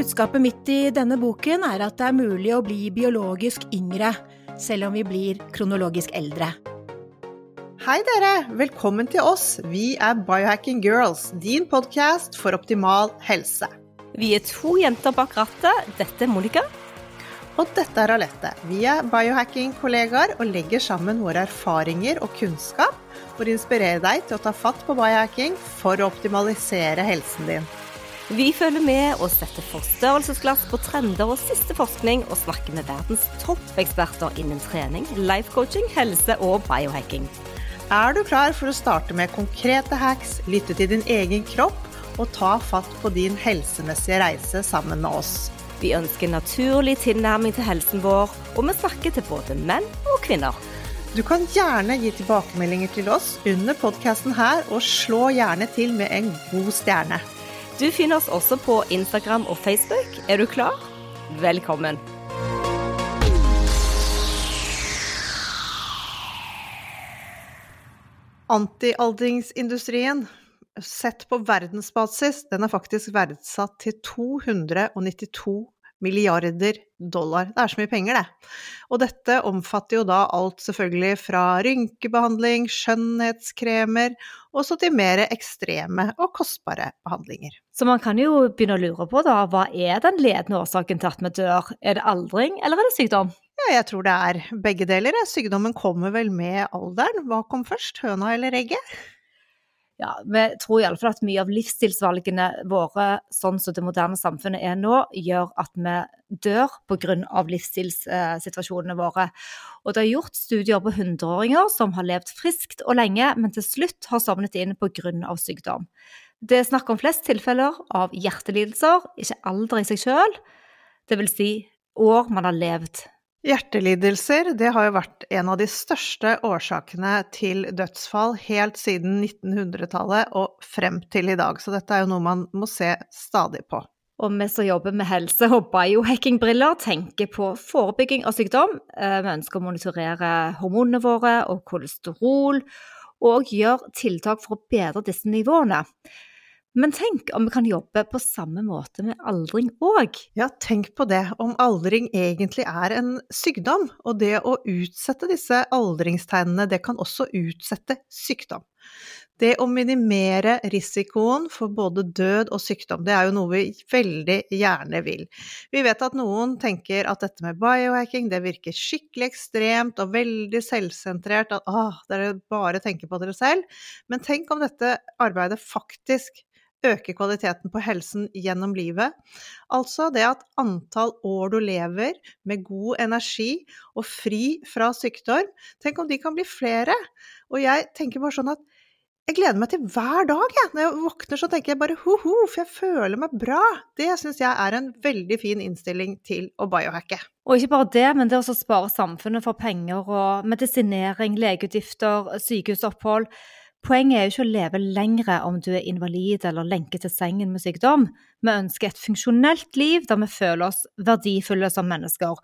Budskapet mitt i denne boken er at det er mulig å bli biologisk yngre, selv om vi blir kronologisk eldre. Hei dere, velkommen til oss. Vi er Biohacking Girls, din podkast for optimal helse. Vi er to jenter bak rattet. Dette er Monica. Og dette er Alette. Vi er biohacking-kollegaer og legger sammen våre erfaringer og kunnskap for å inspirere deg til å ta fatt på biohacking for å optimalisere helsen din. Vi følger med og setter forstørrelsesglass på trender og siste forskning, og snakker med verdens toppeksperter innen trening, lifecoaching, helse og biohacking. Er du klar for å starte med konkrete hacks, lytte til din egen kropp og ta fatt på din helsemessige reise sammen med oss? Vi ønsker naturlig tilnærming til helsen vår, og vi snakker til både menn og kvinner. Du kan gjerne gi tilbakemeldinger til oss under podkasten her, og slå gjerne til med en god stjerne. Du finner oss også på Instagram og Facebook. Er du klar? Velkommen. Antialdringsindustrien, sett på verdensbasis, den er faktisk verdsatt til 292 milliarder dollar. Det er så mye penger, det. Og dette omfatter jo da alt selvfølgelig fra rynkebehandling, skjønnhetskremer, og så til mer ekstreme og kostbare behandlinger. Så man kan jo begynne å lure på da, hva er den ledende årsaken til at vi dør? Er det aldring, eller er det sykdom? Ja, jeg tror det er begge deler. Sykdommen kommer vel med alderen. Hva kom først, høna eller egget? Ja, vi tror iallfall at mye av livsstilsvalgene våre, sånn som det moderne samfunnet er nå, gjør at vi dør pga. livsstilssituasjonene våre. Og det er gjort studier på hundreåringer som har levd friskt og lenge, men til slutt har sovnet inn pga. sykdom. Det er snakk om flest tilfeller av hjertelidelser, ikke alder i seg sjøl, dvs. Si år man har levd Hjertelidelser det har jo vært en av de største årsakene til dødsfall helt siden 1900-tallet og frem til i dag, så dette er jo noe man må se stadig på. Og vi som jobber med helse og biohacking-briller, tenker på forebygging av sykdom. Eh, vi ønsker å monitorere hormonene våre og kolesterol, og gjøre tiltak for å bedre disse nivåene. Men tenk om vi kan jobbe på samme måte med aldring òg? Ja, tenk på det, om aldring egentlig er en sykdom. Og det å utsette disse aldringstegnene, det kan også utsette sykdom. Det å minimere risikoen for både død og sykdom, det er jo noe vi veldig gjerne vil. Vi vet at noen tenker at dette med biohacking, det virker skikkelig ekstremt og veldig selvsentrert, at ah, dere bare tenker på dere selv. Men tenk om dette arbeidet faktisk øke kvaliteten på helsen gjennom livet. Altså det at antall år du lever med god energi og fri fra sykdom, tenk om de kan bli flere. Og jeg tenker bare sånn at jeg gleder meg til hver dag, jeg. Når jeg våkner så tenker jeg bare ho-ho, for jeg føler meg bra. Det syns jeg er en veldig fin innstilling til å biohacke. Og ikke bare det, men det å spare samfunnet for penger og medisinering, legeutgifter, sykehusopphold. Poenget er jo ikke å leve lengre om du er invalid eller lenket til sengen med sykdom. Vi ønsker et funksjonelt liv der vi føler oss verdifulle som mennesker.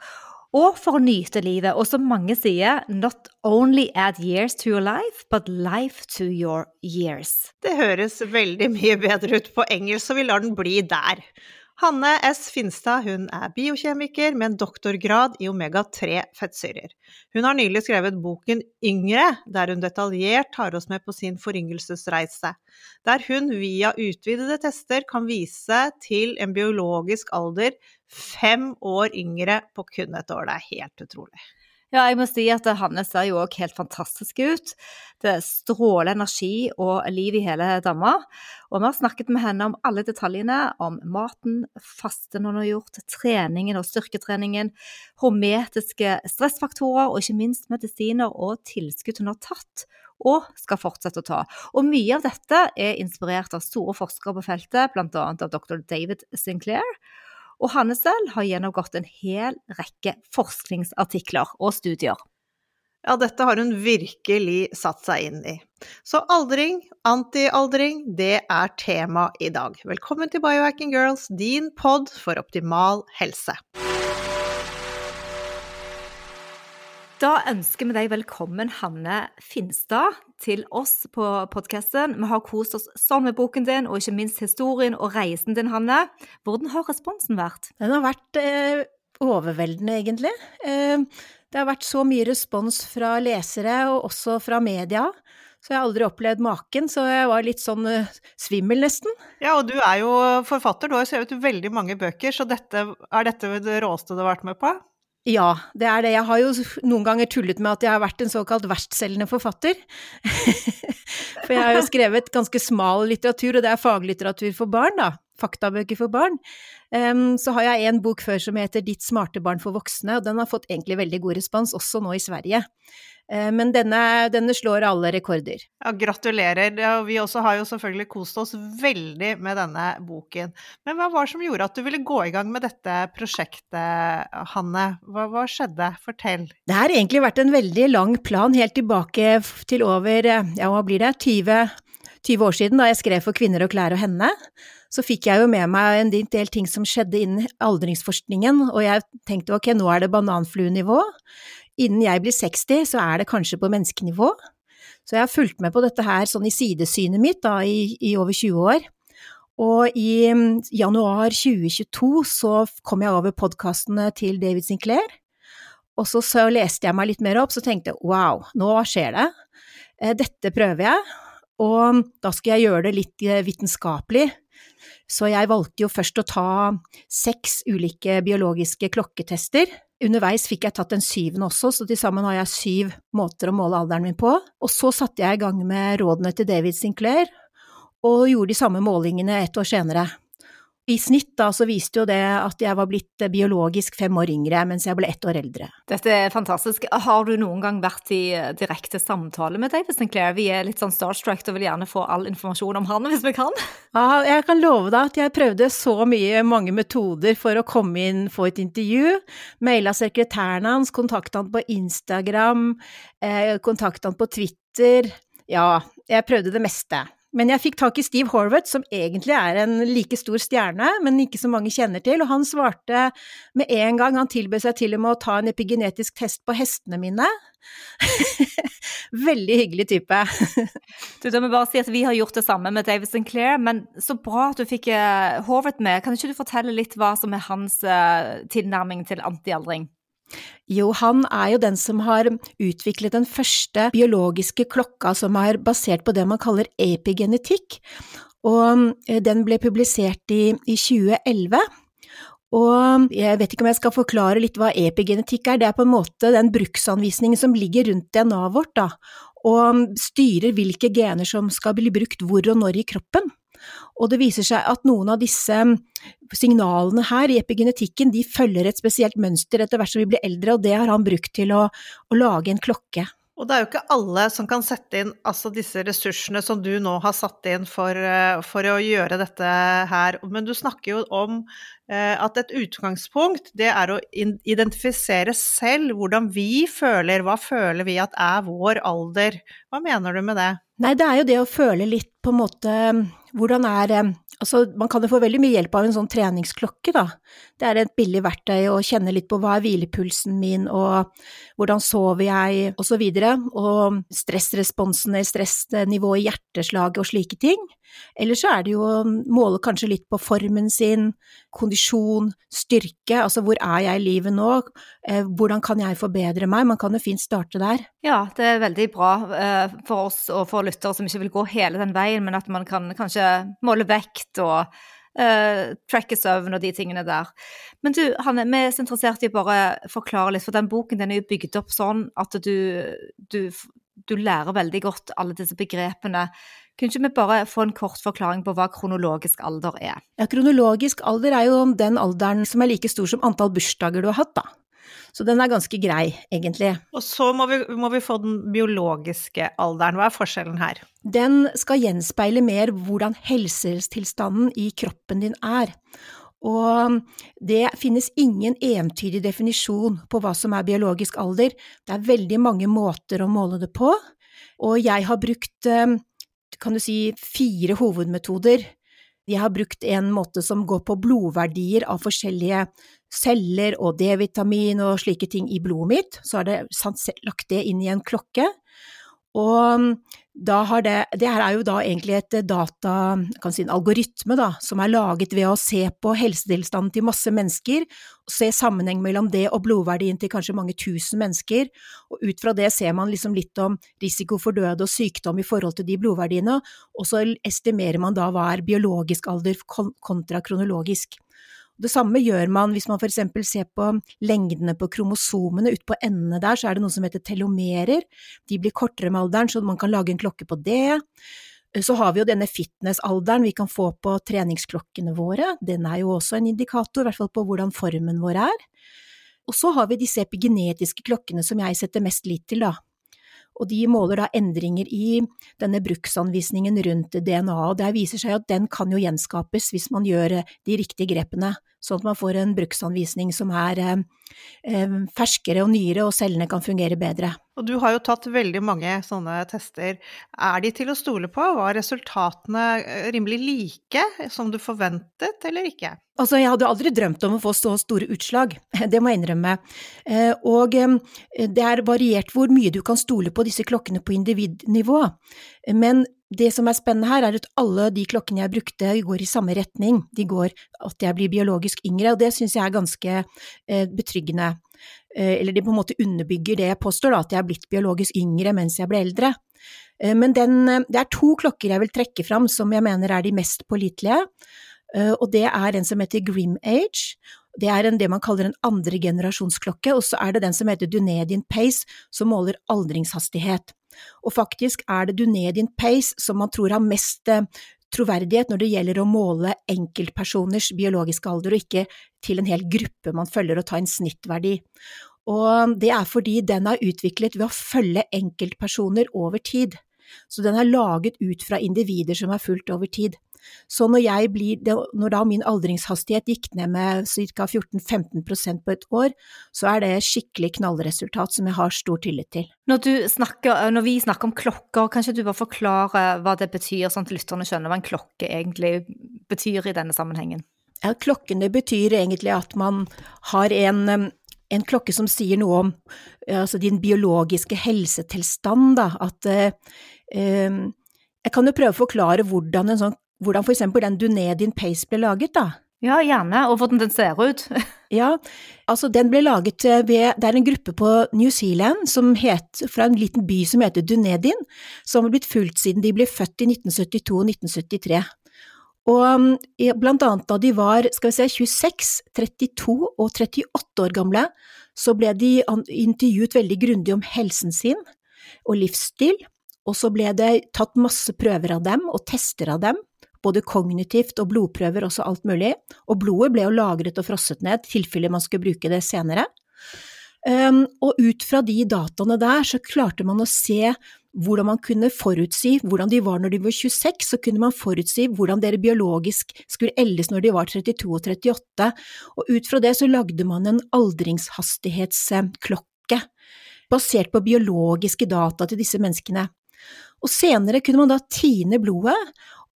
Og for å nyte livet, og som mange sier, not only add years to your life, but life to your years. Det høres veldig mye bedre ut på engelsk, så vi lar den bli der. Hanne S. Finstad hun er biokjemiker med en doktorgrad i omega-3 fettsyrer. Hun har nylig skrevet boken Yngre, der hun detaljert tar oss med på sin foryngelsesreise. Der hun via utvidede tester kan vise til en biologisk alder fem år yngre på kun et år. Det er helt utrolig. Ja, jeg må si at Hanne ser jo òg helt fantastisk ut. Det stråler energi og liv i hele dama. Og vi har snakket med henne om alle detaljene, om maten, fasten hun har gjort, treningen og styrketreningen, hormetiske stressfaktorer og ikke minst medisiner og tilskudd hun har tatt og skal fortsette å ta. Og mye av dette er inspirert av store forskere på feltet, bl.a. av dr. David Sinclair. Og Hanne selv har gjennomgått en hel rekke forskningsartikler og studier. Ja, dette har hun virkelig satt seg inn i. Så aldring, antialdring, det er tema i dag. Velkommen til Biohacking Girls, din pod for optimal helse. Da ønsker vi deg velkommen, Hanne Finstad, til oss på podkasten. Vi har kost oss sånn med boken din, og ikke minst historien og reisen din, Hanne. Hvordan har responsen vært? Den har vært eh, overveldende, egentlig. Eh, det har vært så mye respons fra lesere, og også fra media. Så jeg har aldri opplevd maken, så jeg var litt sånn uh, svimmel, nesten. Ja, og du er jo forfatter, du har jo skrevet veldig mange bøker, så dette, er dette det råeste du har vært med på? Ja, det er det. Jeg har jo noen ganger tullet med at jeg har vært en såkalt verstselgende forfatter. for jeg har jo skrevet ganske smal litteratur, og det er faglitteratur for barn, da. Faktabøker for barn. Um, så har jeg en bok før som heter Ditt smarte barn for voksne, og den har fått egentlig veldig god respons, også nå i Sverige. Uh, men denne, denne, slår alle rekorder. Ja, gratulerer. Ja, vi også har jo selvfølgelig kost oss veldig med denne boken. Men hva var det som gjorde at du ville gå i gang med dette prosjektet, Hanne? Hva, hva skjedde? Fortell. Det har egentlig vært en veldig lang plan, helt tilbake til over, ja hva blir det, 20 20 år siden, da jeg skrev for Kvinner og klær og henne, så fikk jeg jo med meg en del ting som skjedde innen aldringsforskningen, og jeg tenkte ok, nå er det bananfluenivå. Innen jeg blir 60, så er det kanskje på menneskenivå. Så jeg har fulgt med på dette her sånn i sidesynet mitt da, i, i over 20 år. Og i mm, januar 2022 så kom jeg over podkastene til David Sinclair. Og så, så, leste jeg meg litt mer opp, så tenkte jeg wow, nå skjer det. Eh, dette prøver jeg. Og da skal jeg gjøre det litt eh, vitenskapelig. Så jeg valgte jo først å ta seks ulike biologiske klokketester. Underveis fikk jeg tatt den syvende også, så til sammen har jeg syv måter å måle alderen min på. Og så satte jeg i gang med rådene til David Sinclair, og gjorde de samme målingene et år senere. I snitt da så viste jo det at jeg var blitt eh, biologisk fem år yngre, mens jeg ble ett år eldre. Dette er fantastisk. Har du noen gang vært i eh, direkte samtale med David Sinclair? Vi er litt sånn starstruck og vil gjerne få all informasjon om han hvis vi kan. Ja, jeg kan love deg at jeg prøvde så mye, mange metoder for å komme inn, få et intervju. Maila sekretæren hans, kontakta han på Instagram, eh, kontakta han på Twitter. Ja, jeg prøvde det meste. Men jeg fikk tak i Steve Horvath, som egentlig er en like stor stjerne, men ikke så mange kjenner til, og han svarte med en gang, han tilbød seg til og med å ta en epigenetisk test på hestene mine. Veldig hyggelig type. du, da må bare si at Vi har gjort det samme med David Sinclair, men så bra at du fikk uh, Horvath med. Kan ikke du fortelle litt hva som er hans uh, tilnærming til antialdring? Jo, han er jo den som har utviklet den første biologiske klokka som er basert på det man kaller epigenetikk, og eh, den ble publisert i, i 2011. Og jeg vet ikke om jeg skal forklare litt hva epigenetikk er, det er på en måte den bruksanvisningen som ligger rundt DNA-et vårt, da, og styrer hvilke gener som skal bli brukt hvor og når i kroppen. Og det viser seg at noen av disse signalene her i epigenetikken, de følger et spesielt mønster etter hvert som vi blir eldre, og det har han brukt til å, å lage en klokke. Og det er jo ikke alle som kan sette inn altså disse ressursene som du nå har satt inn for, eh, for å gjøre dette her. Men du snakker jo om eh, at et utgangspunkt, det er å identifisere selv hvordan vi føler. Hva føler vi at er vår alder? Hva mener du med det? Nei, det er jo det å føle litt på en måte hvordan er eh, Altså, man kan jo få veldig mye hjelp av en sånn treningsklokke, da. Det er et billig verktøy å kjenne litt på hva er hvilepulsen min, og hvordan sover jeg, og så videre, og stressresponsene, stressnivået i hjerteslaget og slike ting. Eller så er det jo å måle kanskje litt på formen sin, kondisjon, styrke, altså hvor er jeg i livet nå, eh, hvordan kan jeg forbedre meg, man kan jo fint starte der. Ja, det er veldig bra eh, for oss og for lyttere som ikke vil gå hele den veien, men at man kan kanskje måle vekt og uh, tracke søvn og de tingene der. Men du, Hanne, vi er interessert i å bare forklare litt, for den boken den er jo bygd opp sånn at du, du, du lærer veldig godt alle disse begrepene. Kunne ikke vi bare få en kort forklaring på hva kronologisk alder er? Ja, Kronologisk alder er jo den alderen som er like stor som antall bursdager du har hatt, da. Så den er ganske grei, egentlig. Og så må vi, må vi, få den biologiske alderen. Hva er forskjellen her? Den skal gjenspeile mer hvordan helsetilstanden i kroppen din er. Og det finnes ingen entydig definisjon på hva som er biologisk alder. Det er veldig mange måter å måle det på, og jeg har brukt, eh, kan du si, fire hovedmetoder jeg har brukt en måte som går på blodverdier av forskjellige celler og D-vitamin og slike ting i blodet mitt, så har det lagt det inn i en klokke. Og mm, da har det, det her er jo da egentlig et data, kan si en algoritme da, som er laget ved å se på helsetilstanden til masse mennesker, og se sammenheng mellom det og blodverdien til kanskje mange tusen mennesker, og ut fra det ser man liksom litt om risiko for død og sykdom i forhold til de blodverdiene, og så estimerer man da hva er biologisk alder kontra kronologisk. Det samme gjør man hvis man for eksempel ser på lengdene på kromosomene ut på endene der, så er det noe som heter telomerer. De blir kortere med alderen, så man kan lage en klokke på det. Så har vi jo denne fitnessalderen vi kan få på treningsklokkene våre, den er jo også en indikator, i hvert fall på hvordan formen vår er. Og så har vi disse epigenetiske klokkene som jeg setter mest lit til, da og de måler da endringer i denne bruksanvisningen rundt DNA, og det viser seg at den kan jo gjenskapes hvis man gjør de riktige grepene, sånn at man får en bruksanvisning som er eh, eh, ferskere og nyere, og cellene kan fungere bedre. Og du har jo tatt veldig mange sånne tester. Er de til å stole på? Var resultatene rimelig like som du forventet, eller ikke? Altså, jeg hadde aldri drømt om å få så store utslag, det må jeg innrømme. Eh, og eh, det er variert hvor mye du kan stole på disse klokkene på individnivå. Men det som er spennende her, er at alle de klokkene jeg brukte, går i samme retning. De går at jeg blir biologisk yngre, og det syns jeg er ganske eh, betryggende. Eller de på en måte underbygger det jeg påstår, da, at jeg er blitt biologisk yngre mens jeg ble eldre. Men den, det er to klokker jeg vil trekke fram som jeg mener er de mest pålitelige. Eh, og det er en som heter Grim Age. Det er en, det man kaller en andregenerasjonsklokke, og så er det den som heter Dunedin Pace, som måler aldringshastighet. Og faktisk er det Dunedin Pace som man tror har mest eh, troverdighet når det gjelder å måle enkeltpersoners biologiske alder, og ikke til en hel gruppe man følger og ta en snittverdi. Og det er fordi den er utviklet ved å følge enkeltpersoner over tid. Så den er laget ut fra individer som er fulgt over tid. Så når, jeg blir, når da min aldringshastighet gikk ned med ca. 14-15% på et år, så er det skikkelig knallresultat som jeg har stor tillit til. Når, snakker, når vi snakker om klokker, kan ikke du bare forklare hva det betyr, sånn at lytterne skjønner hva en klokke egentlig betyr i denne sammenhengen? Ja, klokkene betyr egentlig at man har en en klokke som sier noe om altså din biologiske helsetilstand, da, at eh, eh, Jeg kan jo prøve å forklare hvordan en sånn hvordan for eksempel den Dunedin Pace ble laget, da. Ja, gjerne, og hvordan den ser ut. ja, altså den ble laget eh, ved, det er en gruppe på New Zealand som het, fra en liten by som heter Dunedin, som har blitt fulgt siden de ble født i 1972 og 1973. Og mm, blant annet da de var, skal vi se, 26, 32 og 38 år gamle, så ble de intervjuet veldig grundig om helsen sin og livsstil, og så ble det tatt masse prøver av dem og tester av dem både kognitivt og blodprøver, også alt mulig, og blodet ble jo lagret og frosset ned, i tilfelle man skulle bruke det senere. Um, og ut fra de dataene der, så klarte man å se hvordan man kunne forutsi hvordan de var når de var 26, så kunne man forutsi hvordan dere biologisk skulle eldes når de var 32 og 38, og ut fra det så lagde man en aldringshastighetsklokke, basert på biologiske data til disse menneskene. Og senere kunne man da tine blodet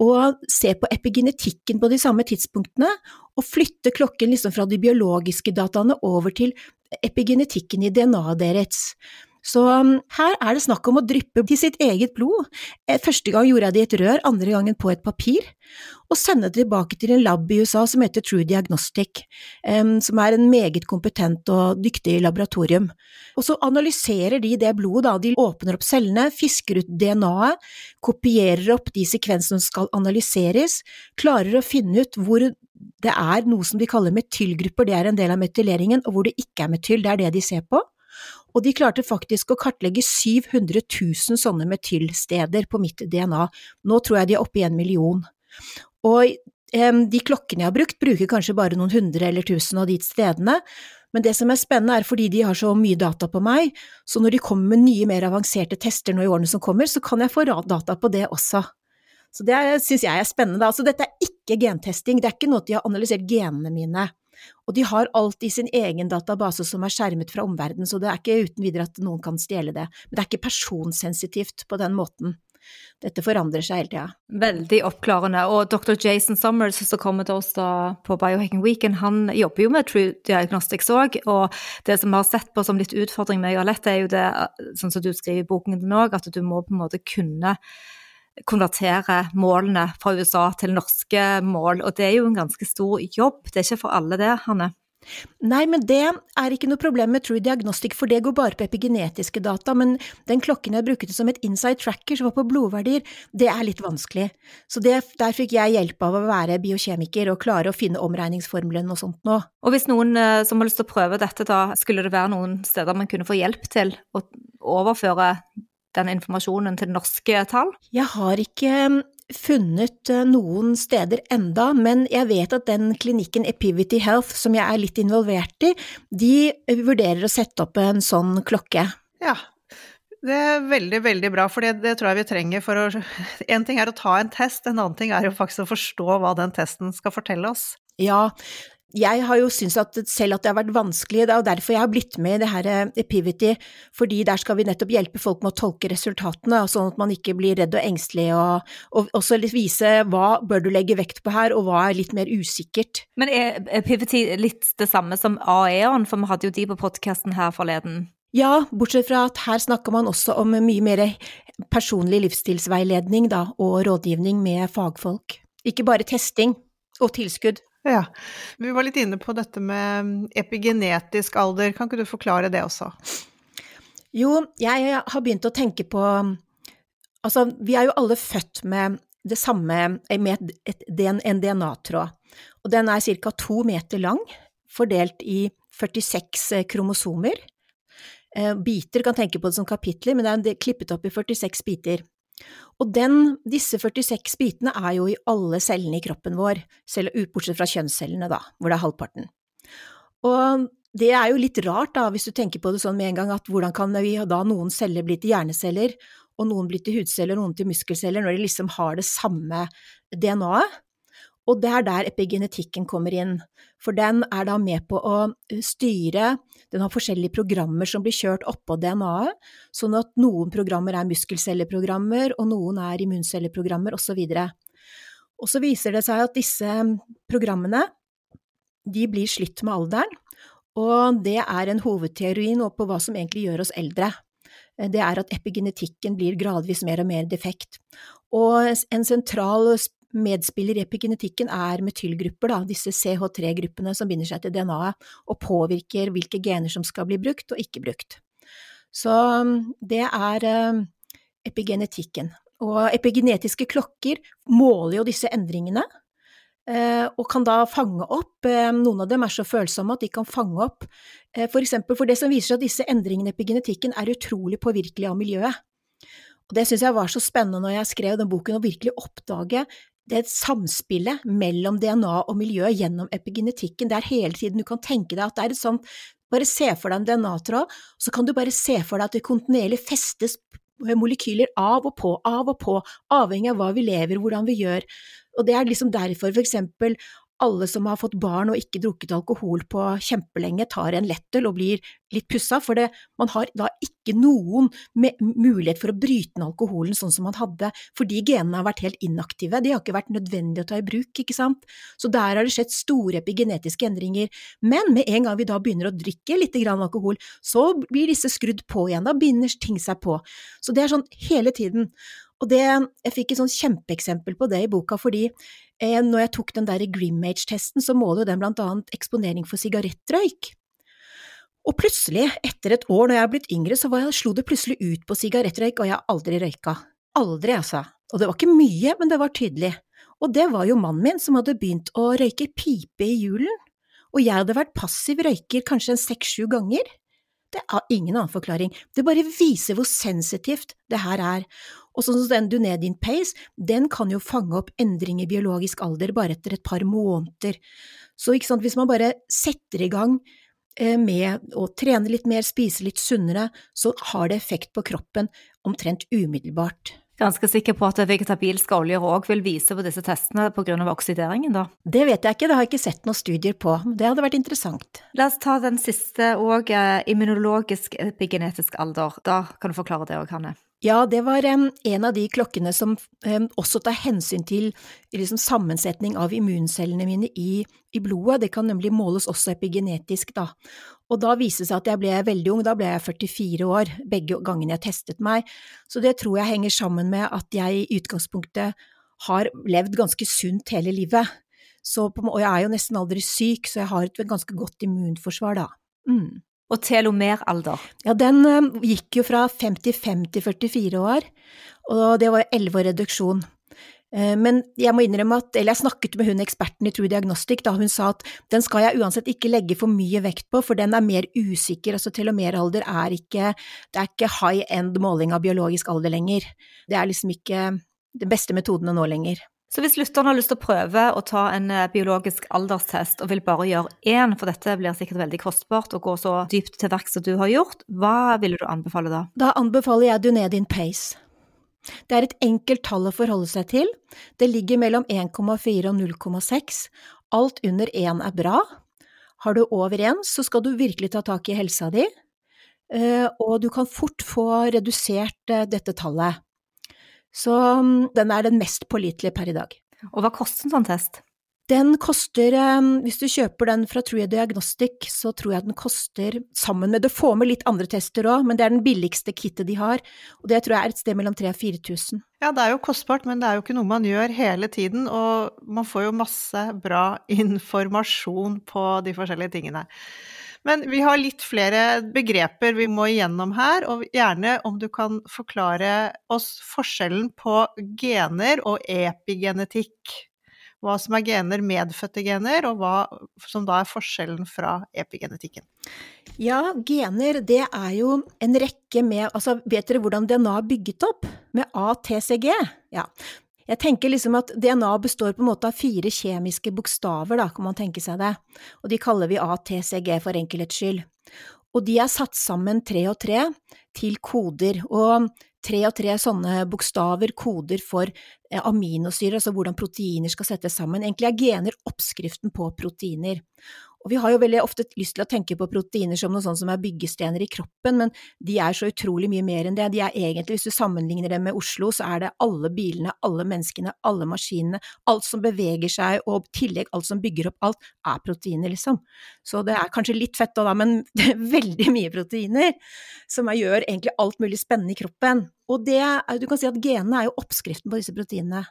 og se på epigenetikken på de samme tidspunktene, og flytte klokken liksom fra de biologiske dataene over til epigenetikken i DNA-et deres. Så um, her er det snakk om å dryppe til sitt eget blod. Eh, første gang gjorde jeg det i et rør, andre gangen på et papir, og sende det tilbake til en lab i USA som heter True Diagnostic, som er en meget kompetent og dyktig laboratorium. Og så analyserer de det blodet, da, de åpner opp cellene, fisker ut DNA-et, kopierer opp de sekvensene som skal analyseres, klarer å finne ut hvor det er noe som de kaller metylgrupper, det er en del av metyleringen, og hvor det ikke er metyl, det er det de ser på og de klarte faktisk å kartlegge 700 000 sånne metylsteder på mitt DNA. Nå tror jeg de er oppe i en million. Og de klokkene jeg har brukt, bruker kanskje bare noen hundre eller tusen av de stedene, men det som er spennende er fordi de har så mye data på meg, så når de kommer med nye, mer avanserte tester nå i årene som kommer, så kan jeg få data på det også. Så det syns jeg er spennende. Altså, dette er ikke gentesting, det er ikke noe at de har analysert genene mine. Og de har alt i sin egen database som er skjermet fra omverdenen, så det er ikke uten videre at noen kan stjele det. Men det er ikke personsensitivt på den måten. dette forandrer seg hele tida. Veldig oppklarende. Og dr. Jason Summers, som kommer til oss da på Biohacking Weekend, han jobber jo med True Diagnostics òg. Og det som vi har sett på som litt utfordring med Jarlette, er jo det, sånn som du skriver i boken din òg, at du må på en måte kunne konvertere målene fra USA til norske mål. Og det er jo en ganske stor jobb. Det er ikke for alle det, Hanne? Nei, men det er ikke noe problem med True Diagnostic, for det går bare på epigenetiske data. Men den klokken jeg brukte som et inside tracker, som var på blodverdier, det er litt vanskelig. Så det, der fikk jeg hjelp av å være biokjemiker og klare å finne omregningsformelen og sånt nå. Og hvis noen eh, som har lyst til å prøve dette, da skulle det være noen steder man kunne få hjelp til å overføre den informasjonen til norske tall? Jeg har ikke funnet eh, noen steder enda, men jeg vet at den klinikken Epivity Health, som jeg er litt involvert i, de vurderer å sette opp en sånn klokke. Ja, det er veldig, veldig bra, for det, det, tror jeg vi trenger for å En ting er å ta en test, en annen ting er jo faktisk å forstå hva den testen skal fortelle oss. Ja, jeg har jo syntes at selv at det har vært vanskelig, det er jo derfor jeg har blitt med i det her eh, Epivity, fordi der skal vi nettopp hjelpe folk med å tolke resultatene, sånn at man ikke blir redd og engstelig, og, og også vise hva bør du legge vekt på her, og hva er litt mer usikkert. Men er Epivity litt det samme som AE-en, for vi hadde jo de på podkasten her forleden? Ja, bortsett fra at her snakker man også om mye mer personlig livsstilsveiledning da, og rådgivning med fagfolk. Ikke bare testing og tilskudd. Ja. Vi var litt inne på dette med epigenetisk alder, kan ikke du forklare det også? Jo, jeg har begynt å tenke på Altså, vi er jo alle født med det samme, med et, en DNA-tråd, og den er ca. to meter lang, fordelt i 46 kromosomer. Eh, biter kan tenke på det som kapitler, men det er klippet opp i 46 biter. Og den, disse 46 bitene er jo i alle cellene i kroppen vår, selv, bortsett fra kjønnscellene, da, hvor det er halvparten. Og det er jo litt rart, da, hvis du tenker på det sånn med en gang, at hvordan kan vi da noen celler bli til hjerneceller, og noen bli til hudceller, noen til muskelceller, når de liksom har det samme DNA-et? Og det er der epigenetikken kommer inn, for den er da med på å eh, styre Den har forskjellige programmer som blir kjørt oppå DNA-et, sånn at noen programmer er muskelcelleprogrammer, og noen er immuncelleprogrammer, osv. Og så viser det seg at disse programmene de blir slitt med alderen, og det er en hovedteori nå på hva som egentlig gjør oss eldre. Det er at epigenetikken blir gradvis mer og mer defekt. Og en sentral medspiller i epigenetikken er metylgrupper, da, disse CH3-gruppene som binder seg til DNA-et og påvirker hvilke gener som skal bli brukt og ikke brukt. Så um, det er uh, epigenetikken. Og epigenetiske klokker måler jo disse endringene, uh, og kan da fange opp uh, Noen av dem er så følsomme at de kan fange opp for eksempel for det som viser seg at disse endringene i epigenetikken er utrolig påvirkelige av miljøet. Og det syns jeg var så spennende når jeg skrev den boken, å virkelig oppdage det samspillet mellom DNA og miljø gjennom epigenetikken, det er hele tiden du kan tenke deg at det er et sånt Bare se for deg en DNA-tråd, så kan du bare se for deg at det kontinuerlig festes molekyler av og på, av og på, avhengig av hva vi lever, hvordan vi gjør. Og det er liksom derfor for eksempel alle som har fått barn og ikke drukket alkohol på kjempelenge, tar en lettøl og blir litt pussa, for det, man har da ikke noen mulighet for å bryte ned alkoholen sånn som man hadde, fordi genene har vært helt inaktive, de har ikke vært nødvendige å ta i bruk, ikke sant. Så der har det skjedd store epigenetiske endringer. Men med en gang vi da begynner å drikke litt grann alkohol, så blir disse skrudd på igjen, da binder ting seg på. Så det er sånn hele tiden. Og det, jeg fikk et sånn kjempeeksempel på det i boka, fordi når jeg tok den der Grimage-testen, så måler jo den blant annet eksponering for sigarettrøyk. Og plutselig, etter et år når jeg er blitt yngre, så jeg, slo det plutselig ut på sigarettrøyk, og jeg har aldri røyka. Aldri, altså. Og det var ikke mye, men det var tydelig. Og det var jo mannen min som hadde begynt å røyke pipe i julen. Og jeg hadde vært passiv røyker kanskje en seks–sju ganger. Det er ingen annen forklaring, det bare viser hvor sensitivt det her er. Og sånn som den Dunedin Pace, den kan jo fange opp endring i biologisk alder bare etter et par måneder. Så sant, hvis man bare setter i gang eh, med å trene litt mer, spise litt sunnere, så har det effekt på kroppen omtrent umiddelbart. Ganske sikker på at vegetabilske oljer òg vil vise på disse testene pga. oksideringen, da? Det vet jeg ikke, det har jeg ikke sett noen studier på. Det hadde vært interessant. La oss ta den siste òg, eh, immunologisk epigenetisk alder. Da kan du forklare det òg, Hanne. Ja, det var en av de klokkene som også tar hensyn til liksom, sammensetning av immuncellene mine i, i, blodet. Det kan nemlig måles også epigenetisk, da. Og da viste det seg at jeg ble veldig ung, da ble jeg 44 år begge gangene jeg testet meg. Så det tror jeg henger sammen med at jeg i utgangspunktet har levd ganske sunt hele livet. Så, og jeg er jo nesten aldri syk, så jeg har et ganske godt immunforsvar, da. Mm. Og telomeralder? Ja, den uh, gikk jo fra 55 til 44 år, og det var 11 år reduksjon. Uh, men jeg må innrømme at, eller jeg snakket med hun eksperten i True Diagnostic, da hun sa at den skal jeg uansett ikke legge for mye vekt på, for den er mer usikker, altså telomeralder er ikke, det er ikke high end måling av biologisk alder lenger. Det er liksom ikke den beste metoden å nå lenger. Så hvis lytteren har lyst til å prøve å ta en eh, biologisk alderstest og vil bare gjøre én, for dette blir sikkert veldig kostbart å gå så dypt til verks som du har gjort, hva ville du anbefale da? Da anbefaler jeg Dunedin Pace. Det er et enkelt tall å forholde seg til. Det ligger mellom 1,4 og 0,6. Alt under 1 er bra. Har du over 1, så skal du virkelig ta tak i helsa di, eh, og du kan fort få redusert eh, dette tallet. Så mm, den er den mest pålitelige per i dag. Og hva koster en sånn test? Den koster, mm, hvis du kjøper den fra True Diagnostic, så tror jeg den koster, sammen med, Du får med litt andre tester òg, men det er den billigste kittet de har, og det tror jeg er et sted mellom 3000 og 4000. Ja, det er jo kostbart, men det er jo ikke noe man gjør hele tiden, og man får jo masse bra informasjon på de forskjellige tingene. Men vi har litt flere begreper vi må igjennom her, og gjerne om du kan forklare oss forskjellen på gener og epigenetikk. Hva som er gener, medfødte gener, og hva som da er forskjellen fra epigenetikken. Ja, gener det er jo en rekke med Altså, vet dere hvordan DNA er bygget opp? Med ATCG? Ja. Jeg tenker liksom at DNA består på en måte av fire kjemiske bokstaver, da, kan man tenke seg det, og de kaller vi ATCG for enkelhets skyld. Og de er satt sammen tre og tre til koder, og tre og tre sånne bokstaver, koder for eh, aminosyrer, altså hvordan proteiner skal settes sammen. Egentlig er gener oppskriften på proteiner. Og vi har jo veldig ofte lyst til å tenke på proteiner som noe sånt som er byggestener i kroppen, men de er så utrolig mye mer enn det. De er egentlig, hvis du sammenligner dem med Oslo, så er det alle bilene, alle menneskene, alle maskinene, alt som beveger seg, og i tillegg alt som bygger opp alt, er proteiner, liksom. Så det er kanskje litt fett da, men det er veldig mye proteiner, som gjør egentlig alt mulig spennende i kroppen. Og det, du kan si at genene er jo oppskriften på disse proteinene.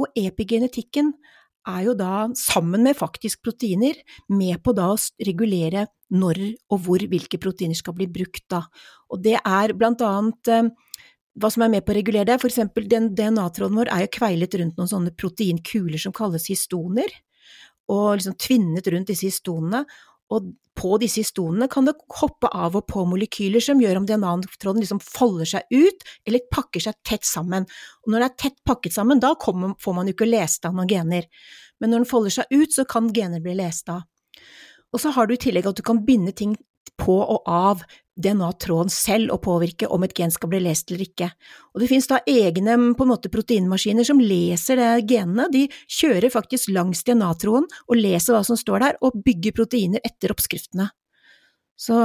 Og epigenetikken er jo da, sammen med faktisk proteiner, med på da å regulere når og hvor hvilke proteiner skal bli brukt da. Og det er blant annet eh, hva som er med på å regulere det, for eksempel den DNA-tråden vår er jo kveilet rundt noen sånne proteinkuler som kalles histoner, og liksom tvinnet rundt disse histonene, og på disse histonene kan det hoppe av og på molekyler som gjør om DNA-tråden liksom folder seg ut eller pakker seg tett sammen. Og når det er tett pakket sammen, da kommer, får man jo ikke lest av noen gener. Men når den folder seg ut, så kan gener bli lest av. Og så har du i tillegg at du kan binde ting på og av DNA-tråden selv å påvirke om et gen skal bli lest eller ikke. Og det finnes da egne måte proteinmaskiner som leser det genene, de kjører faktisk langs DNA-tråden og leser hva som står der, og bygger proteiner etter oppskriftene. Så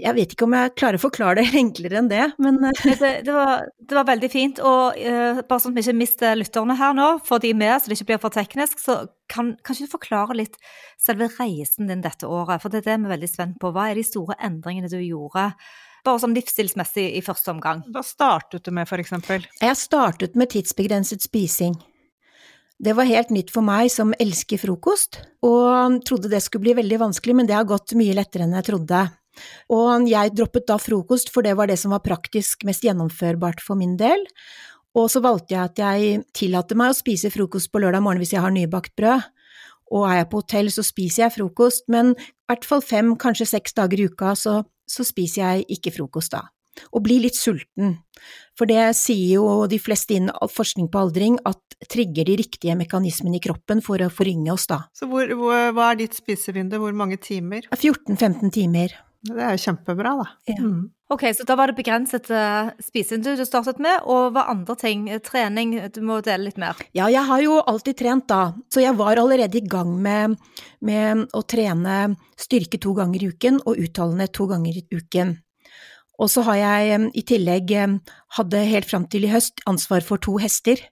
jeg vet ikke om jeg klarer å forklare det enklere enn det, men eh, det, det, var, det, var, veldig fint. Og uh, bare sånn at vi ikke mister lytterne her nå, for de med, så det ikke blir for teknisk, så kan kanskje du forklare litt selve reisen din dette året? For det er det vi er veldig spent på. Hva er de store endringene du gjorde? Bare sånn livsstilsmessig i første omgang. Hva startet du med, for eksempel? Jeg startet med tidsbegrenset spising. Det var helt nytt for meg som elsker frokost, og trodde det skulle bli veldig vanskelig, men det har gått mye lettere enn jeg trodde. Og jeg droppet da frokost, for det var det som var praktisk mest gjennomførbart for min del. Og så valgte jeg at jeg tillater meg å spise frokost på lørdag morgen hvis jeg har nybakt brød. Og er jeg på hotell, så spiser jeg frokost, men i hvert fall fem, kanskje seks dager i uka, så, så spiser jeg ikke frokost da. Og bli litt sulten. For det sier jo de fleste innen forskning på aldring, at trigger de riktige mekanismene i kroppen for å forringe oss da. Så hvor, hvor, hva er ditt spisevindu, hvor mange timer? 14-15 timer. Det er jo kjempebra, da. Ja. Mm. Ok, så da var det begrenset uh, spisevindu du startet med, og hva andre ting? Trening, du må dele litt mer. Ja, jeg har jo alltid trent da, så jeg var allerede i gang med, med å trene styrke to ganger i uken og utholdenhet to ganger i uken. Og så har jeg i tillegg hadde helt fram til i høst ansvar for to hester.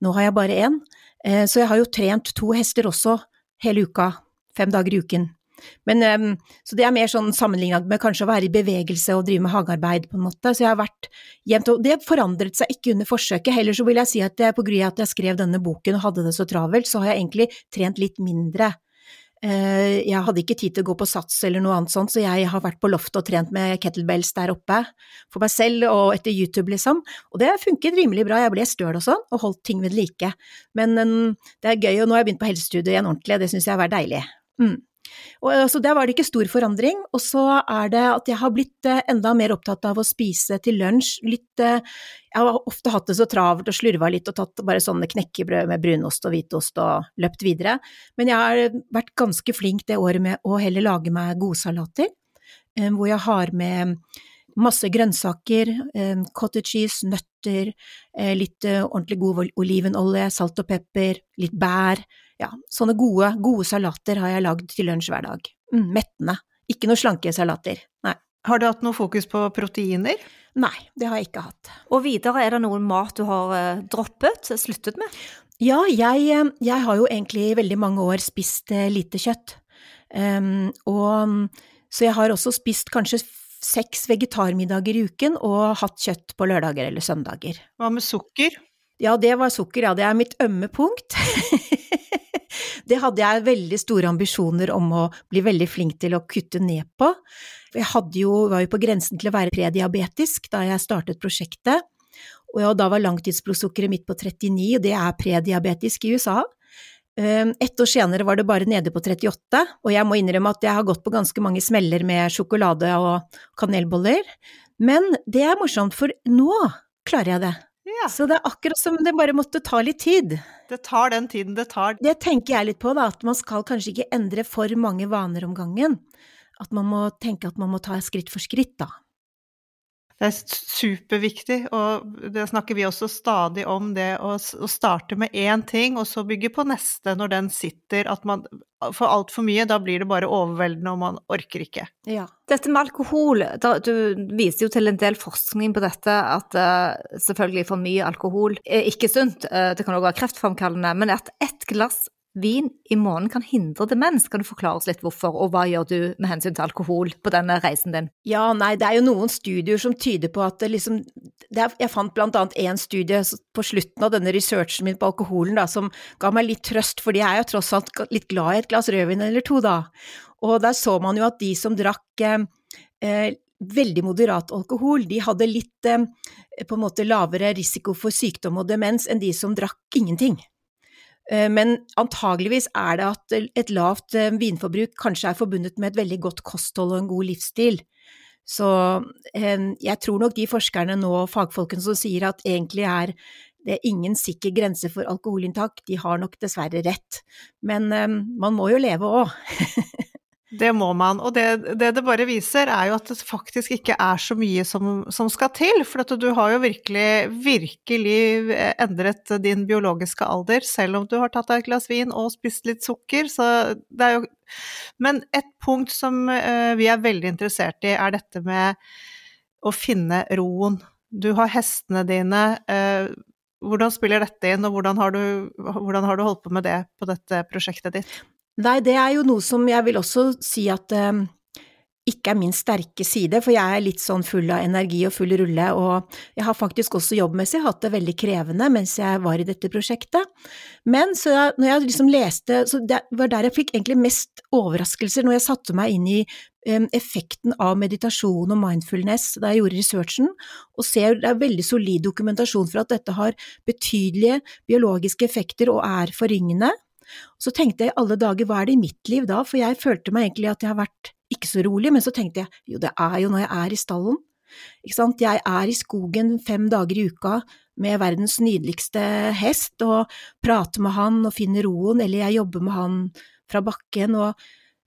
Nå har jeg bare én. Så jeg har jo trent to hester også hele uka, fem dager i uken. Men, så det er mer sånn sammenlignet med kanskje å være i bevegelse og drive med hagearbeid, på en måte. Så jeg har vært jevnt og Det forandret seg ikke under forsøket. Heller så vil jeg si at jeg, på grunn av at jeg skrev denne boken og hadde det så travelt, så har jeg egentlig trent litt mindre. Uh, jeg hadde ikke tid til å gå på sats eller noe annet sånt, så jeg har vært på loftet og trent med kettlebells der oppe, for meg selv og etter YouTube, liksom. Og det funket rimelig bra, jeg ble støl og sånn, og holdt ting ved like. Men um, det er gøy, og nå har jeg begynt på helsestudiet igjen ordentlig, det syns jeg har vært deilig. Mm. Og, så altså, der var det ikke stor forandring. Og så er det at jeg har blitt eh, enda mer opptatt av å spise til lunsj. Litt eh, Jeg har ofte hatt det så travelt og slurva litt og tatt bare sånne knekkebrød med brunost og hvitost og løpt videre. Men jeg har vært ganske flink det året med å heller lage meg godsalater, eh, hvor jeg har med masse grønnsaker, cottage cheese, nøtter, litt ordentlig god olivenolje, salt og pepper, litt bær ja, sånne gode, gode salater har jeg lagd til lunsj hver dag. Mm, mettende. Ikke noe slanke salater, nei. Har du hatt noe fokus på proteiner? Nei, det har jeg ikke hatt. Og videre, er det noen mat du har uh, droppet, sluttet med? Ja, jeg, eh, jeg, har jo egentlig i veldig mange år spist uh, lite kjøtt. Um, og så jeg har også spist kanskje seks vegetarmiddager i uken og hatt kjøtt på lørdager eller søndager. Hva med sukker? Ja, det var sukker, ja. Det er mitt ømme punkt. Det hadde jeg veldig store ambisjoner om å bli veldig flink til å kutte ned på. Jeg jo, var jo på grensen til å være prediabetisk da jeg startet prosjektet, og da var langtidsblodsukkeret mitt på 39, og det er prediabetisk i USA. Ehm, ett år senere var det bare nede på 38, og jeg må innrømme at jeg har gått på ganske mange smeller med sjokolade og kanelboller, men det er morsomt, for nå klarer jeg det. Ja. Så det er akkurat som det bare måtte ta litt tid. Det tar den tiden det tar. Det tenker jeg litt på, da, at man skal kanskje ikke endre for mange vaner om gangen. At man må tenke at man må ta skritt for skritt, da. Det er superviktig, og det snakker vi også stadig om, det å, å starte med én ting, og så bygge på neste når den sitter. At man får altfor mye, da blir det bare overveldende, og man orker ikke. Ja. Dette med alkohol, da, du viser jo til en del forskning på dette, at uh, selvfølgelig for mye alkohol er ikke sunt, uh, det kan også være kreftfremkallende, men at ett glass vin i måneden kan hindre demens. Kan du forklare oss litt hvorfor, og hva gjør du med hensyn til alkohol på denne reisen din? Ja, nei, det er jo noen studier som tyder på at det liksom det er, Jeg fant blant annet én studie på slutten av denne researchen min på alkoholen da, som ga meg litt trøst, fordi jeg er jo tross alt litt glad i et glass rødvin eller to, da. Og der så man jo at de som drakk eh, eh veldig moderat alkohol, de hadde litt eh, på en måte lavere risiko for sykdom og demens enn de som drakk ingenting. Eh, men antageligvis er det at et lavt eh, vinforbruk kanskje er forbundet med et veldig godt kosthold og en god livsstil. Så eh, jeg tror nok de forskerne nå, fagfolkene som sier at egentlig er det ingen sikker grense for alkoholinntak, de har nok dessverre rett. Men man må jo leve òg. Det må man. Og det, det, det bare viser, er jo at det faktisk ikke er så mye som, som skal til. For du har jo virkelig, virkelig endret din biologiske alder, selv om du har tatt deg et glass vin og spist litt sukker. Så det er jo Men et punkt som uh, vi er veldig interessert i, er dette med å finne roen. Du har hestene dine. Uh, hvordan spiller dette inn, og hvordan har, du, hvordan har, du, holdt på med det på dette prosjektet ditt? Nei, det er jo noe som jeg vil også si at eh, ikke er min sterke side, for jeg er litt sånn full av energi og full rulle, og jeg har faktisk også jobbmessig hatt det veldig krevende mens jeg var i dette prosjektet. Men så når jeg liksom leste, så det var der jeg fikk egentlig mest overraskelser, når jeg satte meg inn i um, effekten av meditasjon og mindfulness da jeg gjorde researchen, og ser det er veldig solid dokumentasjon for at dette har betydelige biologiske effekter og er forringende. Så tenkte jeg i alle dager, hva er det i mitt liv da, for jeg følte meg egentlig at jeg har vært ikke så rolig, men så tenkte jeg jo, det er jo når jeg er i stallen. Ikke sant, jeg er i skogen fem dager i uka med verdens nydeligste hest og prater med han og finner roen, eller jeg jobber med han fra bakken og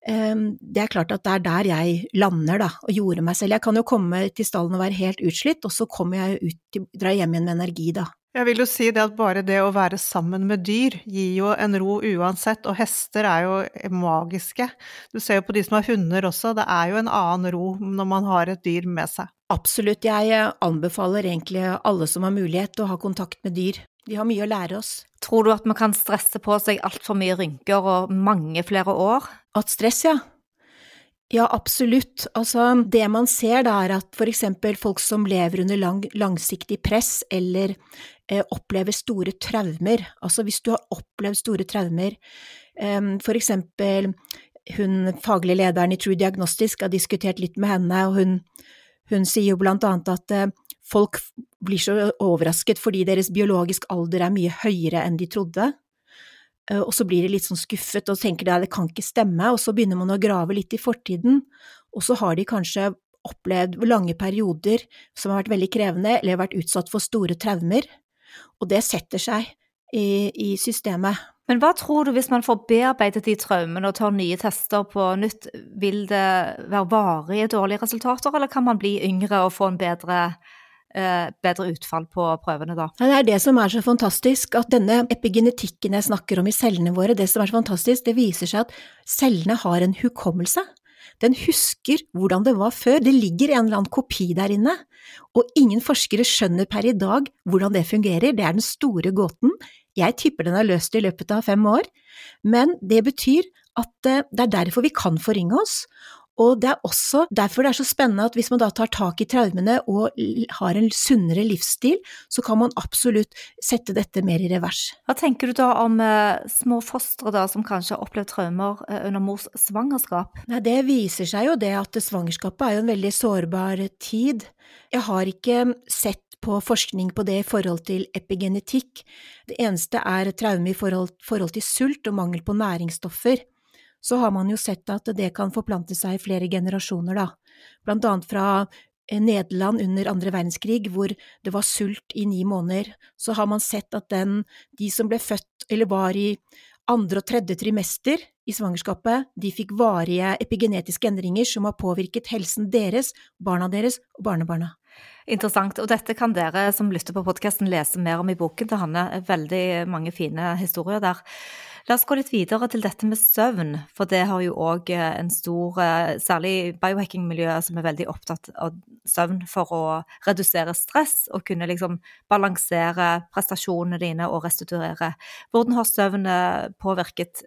um, det er klart at det er der jeg lander, da, og gjorde meg selv. Jeg kan jo komme til stallen og være helt utslitt, og så kommer jeg ut, drar hjem igjen med energi, da. Jeg vil jo si det at bare det å være sammen med dyr gir jo en ro uansett, og hester er jo magiske. Du ser jo på de som har hunder også, det er jo en annen ro når man har et dyr med seg. Absolutt, jeg anbefaler egentlig alle som har mulighet å ha kontakt med dyr. De har mye å lære oss. Tror du at man kan stresse på seg altfor mye rynker og mange flere år? At stress, ja. Ja, absolutt. Altså, det man ser da, er at for eksempel folk som lever under lang, langsiktig press eller eh, opplever store traumer, altså hvis du har opplevd store traumer, eh, for eksempel hun faglige lederen i True Diagnostisk har diskutert litt med henne, og hun, hun sier jo blant annet at eh, folk blir så overrasket fordi deres biologisk alder er mye høyere enn de trodde. Eh, og så blir de litt sånn skuffet og tenker at det kan ikke stemme, og så begynner man å grave litt i fortiden, og så har de kanskje opplevd lange perioder som har vært veldig krevende, eller vært utsatt for store traumer, og det setter seg i, i systemet. Men hva tror du hvis man får bearbeidet de traumene og tar nye tester på nytt, vil det være varige dårlige resultater, eller kan man bli yngre og få en bedre bedre utfall på prøvene da. Det er det som er så fantastisk, at denne epigenetikken jeg snakker om i cellene våre, det som er så fantastisk, det viser seg at cellene har en hukommelse. Den husker hvordan det var før, det ligger en eller annen kopi der inne, og ingen forskere skjønner per i dag hvordan det fungerer, det er den store gåten. Jeg tipper den er løst i løpet av fem år, men det betyr at eh, det er derfor vi kan forringe oss, og det er også derfor det er så spennende at hvis man da tar tak i traumene og har en sunnere livsstil, så kan man absolutt sette dette mer i revers. Hva tenker du da om eh, små fostre da, som kanskje har opplevd traumer eh, under mors svangerskap? Nei, det viser seg jo det at svangerskapet er jo en veldig sårbar tid. Jeg har ikke sett på forskning på det i forhold til epigenetikk. Det eneste er traume i forhold, forhold til sult og mangel på næringsstoffer så har man jo sett at det kan forplante seg i flere generasjoner, da. Blant annet fra eh, Nederland under andre verdenskrig, hvor det var sult i ni måneder, så har man sett at den, de som ble født eller var i andre og tredje trimester i svangerskapet, de fikk varige epigenetiske endringer som har påvirket helsen deres, barna deres og barnebarna. Interessant. Og dette kan dere som lytter på podkasten lese mer om i boken til Hanne. Veldig mange fine historier der. La oss gå litt videre til dette med søvn, for det har jo òg eh, en stor eh, Særlig biohacking-miljøet som er veldig opptatt av søvn for å redusere stress og kunne liksom balansere prestasjonene dine og restituere. Hvordan har søvn eh, påvirket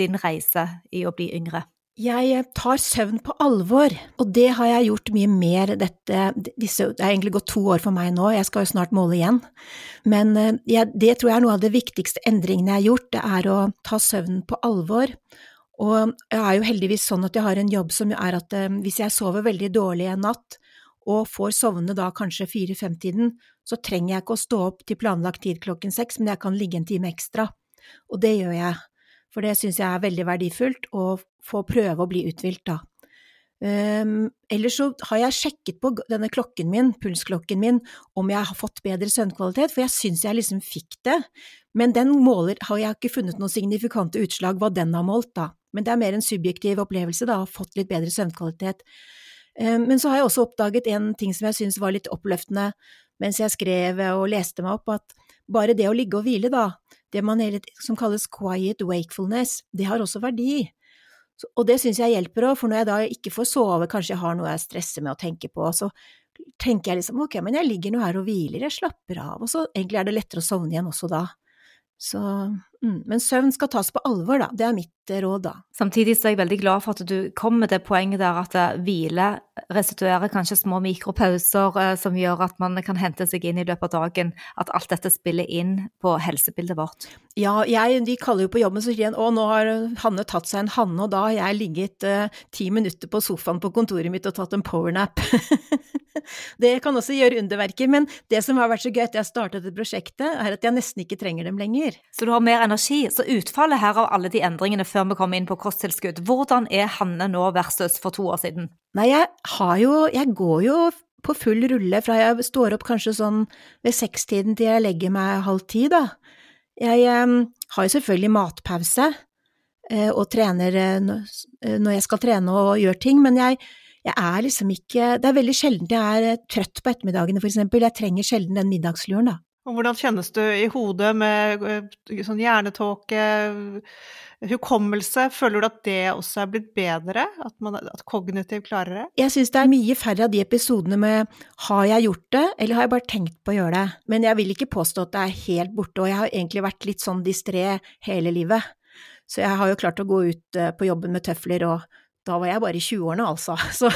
din reise i å bli yngre? Jeg tar søvn på alvor, og det har jeg gjort mye mer dette disse, Det har egentlig gått to år for meg nå, jeg skal jo snart måle igjen. Men eh, jeg, det tror jeg er noe av det viktigste endringene jeg har gjort, det er å ta søvnen på alvor. Og jeg er jo heldigvis sånn at jeg har en jobb som er at eh, hvis jeg sover veldig dårlig en natt, og får sovne da kanskje fire-fem-tiden, så trenger jeg ikke å stå opp til planlagt tid klokken seks, men jeg kan ligge en time ekstra. Og det gjør jeg for det syns jeg er veldig verdifullt å få prøve å bli uthvilt da. Um, ellers så har jeg sjekket på denne klokken min, pulsklokken min, om jeg har fått bedre søvnkvalitet, for jeg syns jeg liksom fikk det, men den måler har jeg ikke funnet noen signifikante utslag hva den har målt, da. Men det er mer en subjektiv opplevelse, da, har fått litt bedre søvnkvalitet. Um, men så har jeg også oppdaget en ting som jeg syns var litt oppløftende mens jeg skrev og leste meg opp, at bare det å ligge og hvile, da, det man hele, som kalles quiet wakefulness, det har også verdi. Og det syns jeg hjelper òg, for når jeg da ikke får sove, kanskje jeg har noe jeg stresser med å tenke på, så tenker jeg liksom ok, men jeg ligger nå her og hviler, jeg slapper av, og så egentlig er det lettere å sovne igjen også da. Så, men søvn skal tas på alvor, da. Det er mitt eh, råd, da. Samtidig så er jeg veldig glad for at du kom med det poenget der at eh, hvile restituerer kanskje små mikropauser eh, som gjør at man kan hente seg inn i løpet av dagen. At alt dette spiller inn på helsebildet vårt. Ja, jeg, de kaller jo på jobben så sier de å nå har Hanne tatt seg en Hanne, og da har jeg ligget eh, ti minutter på sofaen på kontoret mitt og tatt en powernap. det kan også gjøre underverker, men det som har vært så gøy etter jeg startet dette prosjektet, er at jeg nesten ikke trenger dem lenger. Så du har mer energi. Så utfallet her av alle de endringene før vi kommer inn på kosttilskudd, hvordan er Hanne nå versus for to år siden? Nei, jeg har jo Jeg går jo på full rulle fra jeg står opp kanskje sånn ved sekstiden til jeg legger meg halv ti, da. Jeg eh, har jo selvfølgelig matpause eh, og trener eh, når jeg skal trene og gjøre ting, men jeg jeg er liksom ikke Det er veldig sjelden jeg er trøtt på ettermiddagene, for eksempel. Jeg trenger sjelden den middagsluren, da. Og hvordan kjennes du i hodet med eh, sånn hjernetåke, hukommelse? Føler du at det også er blitt bedre? At, man, at kognitiv det? Jeg syns det er mye færre av de episodene med har jeg gjort det, eller har jeg bare tenkt på å gjøre det? Men jeg vil ikke påstå at det er helt borte, og jeg har egentlig vært litt sånn distré hele livet. Så jeg har jo klart å gå ut eh, på jobben med tøfler, og da var jeg bare i 20-årene, altså. Så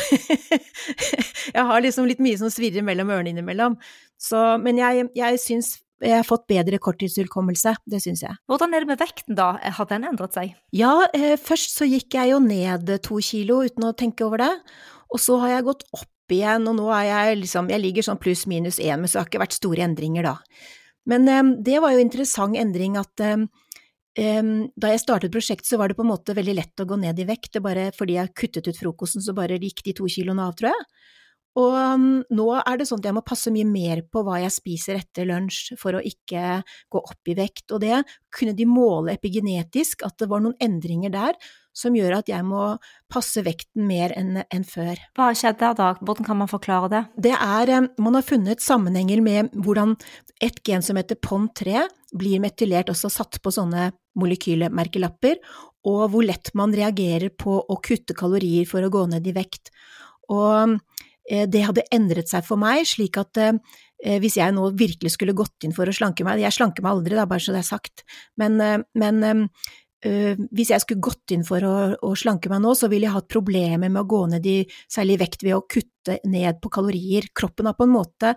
jeg har liksom litt mye som svirrer mellom ørene innimellom. Så, men jeg, jeg syns jeg har fått bedre korttidshukommelse, det syns jeg. Hvordan er det med vekten da, har den endret seg? Ja, eh, først så gikk jeg jo ned to kilo uten å tenke over det, og så har jeg gått opp igjen, og nå er jeg liksom, jeg ligger sånn pluss minus én, men så har det ikke vært store endringer da. Men eh, det var jo interessant endring at eh, da jeg startet prosjektet, så var det på en måte veldig lett å gå ned i vekt, det bare fordi jeg kuttet ut frokosten, så bare gikk de to kiloene av, tror jeg. Og um, nå er det sånn at jeg må passe mye mer på hva jeg spiser etter lunsj for å ikke gå opp i vekt, og det kunne de måle epigenetisk, at det var noen endringer der som gjør at jeg må passe vekten mer enn en før. Hva har skjedd der da, hvordan kan man forklare det? Det er, man har funnet sammenhenger med hvordan et gen som heter PON3 blir metylert, også satt på sånne molekylmerkelapper, og hvor lett man reagerer på å kutte kalorier for å gå ned i vekt. Og eh, det hadde endret seg for meg, slik at eh, hvis jeg nå virkelig skulle gått inn for å slanke meg Jeg slanker meg aldri, da, bare så det er sagt, men, men øh, hvis jeg skulle gått inn for å, å, slanke meg nå, så ville jeg hatt problemer med å gå ned i særlig vekt ved å kutte ned på kalorier. Kroppen har på en måte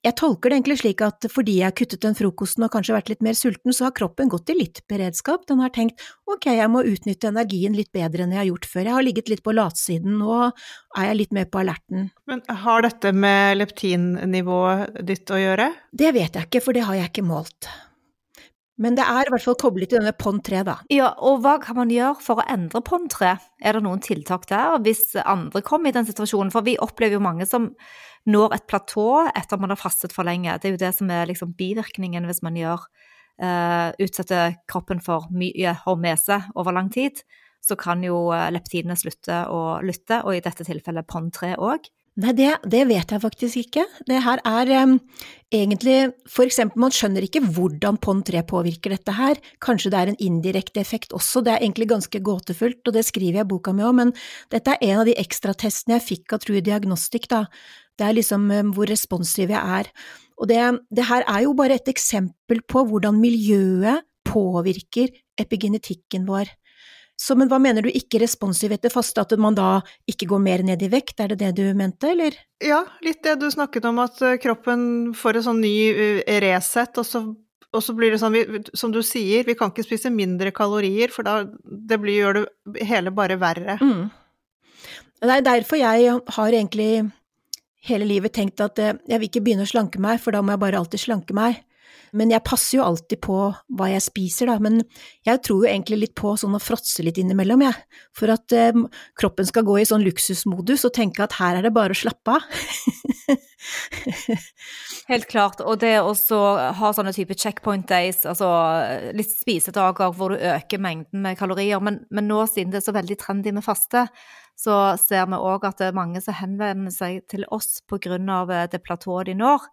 jeg tolker det egentlig slik at fordi jeg har kuttet den frokosten og kanskje vært litt mer sulten, så har kroppen gått i litt beredskap. Den har tenkt ok, jeg må utnytte energien litt bedre enn jeg har gjort før. Jeg har ligget litt på latsiden, nå er jeg litt mer på alerten. Men har dette med leptinnivået ditt å gjøre? Det vet jeg ikke, for det har jeg ikke målt. Men det er i hvert fall koblet til denne PON3, da. Ja, og hva kan man gjøre for å endre PON3? Er det noen tiltak der, hvis andre kommer i den situasjonen? For vi opplever jo mange som når et platå etter man har fastet for lenge. Det er jo det som er liksom bivirkningen hvis man gjør uh, utsetter kroppen for mye hormese over lang tid. Så kan jo leptinene leptidene slutte å lytte, og i dette tilfellet PON3 òg. Nei, det, det, vet jeg faktisk ikke. Det her er um, egentlig For eksempel, man skjønner ikke hvordan PON3 påvirker dette her. Kanskje det er en indirekte effekt også, det er egentlig ganske gåtefullt, og det skriver jeg boka mi om, men dette er en av de ekstratestene jeg fikk av True Diagnostic, da. Det er liksom um, hvor responsiv jeg er. Og det, det her er jo bare et eksempel på hvordan miljøet påvirker epigenetikken vår. Så, men hva mener du ikke responsiv etter faste, at man da ikke går mer ned i vekt, er det det du mente, eller? Ja, litt det du snakket om, at eh, kroppen får en sånn ny reset, Resett, og så, og så blir det sånn, som du sier, vi kan ikke spise mindre kalorier, for da det blir, gjør det hele bare verre. Mm. Det er derfor jeg har egentlig hele livet tenkt at eh, jeg vil ikke begynne å slanke meg, for da må jeg bare alltid slanke meg. Men jeg passer jo alltid på hva jeg spiser, da. Men jeg tror jo egentlig litt på sånn å fråtse litt innimellom, jeg. For at eh, kroppen skal gå i sånn luksusmodus og tenke at her er det bare å slappe av. Helt klart. Og det å ha sånne type checkpoint days, altså litt spisedager hvor du øker mengden med kalorier, men, men nå siden det er så veldig trendy med faste, så ser vi òg at det er mange som henvender seg til oss pga. Eh, det platået de når.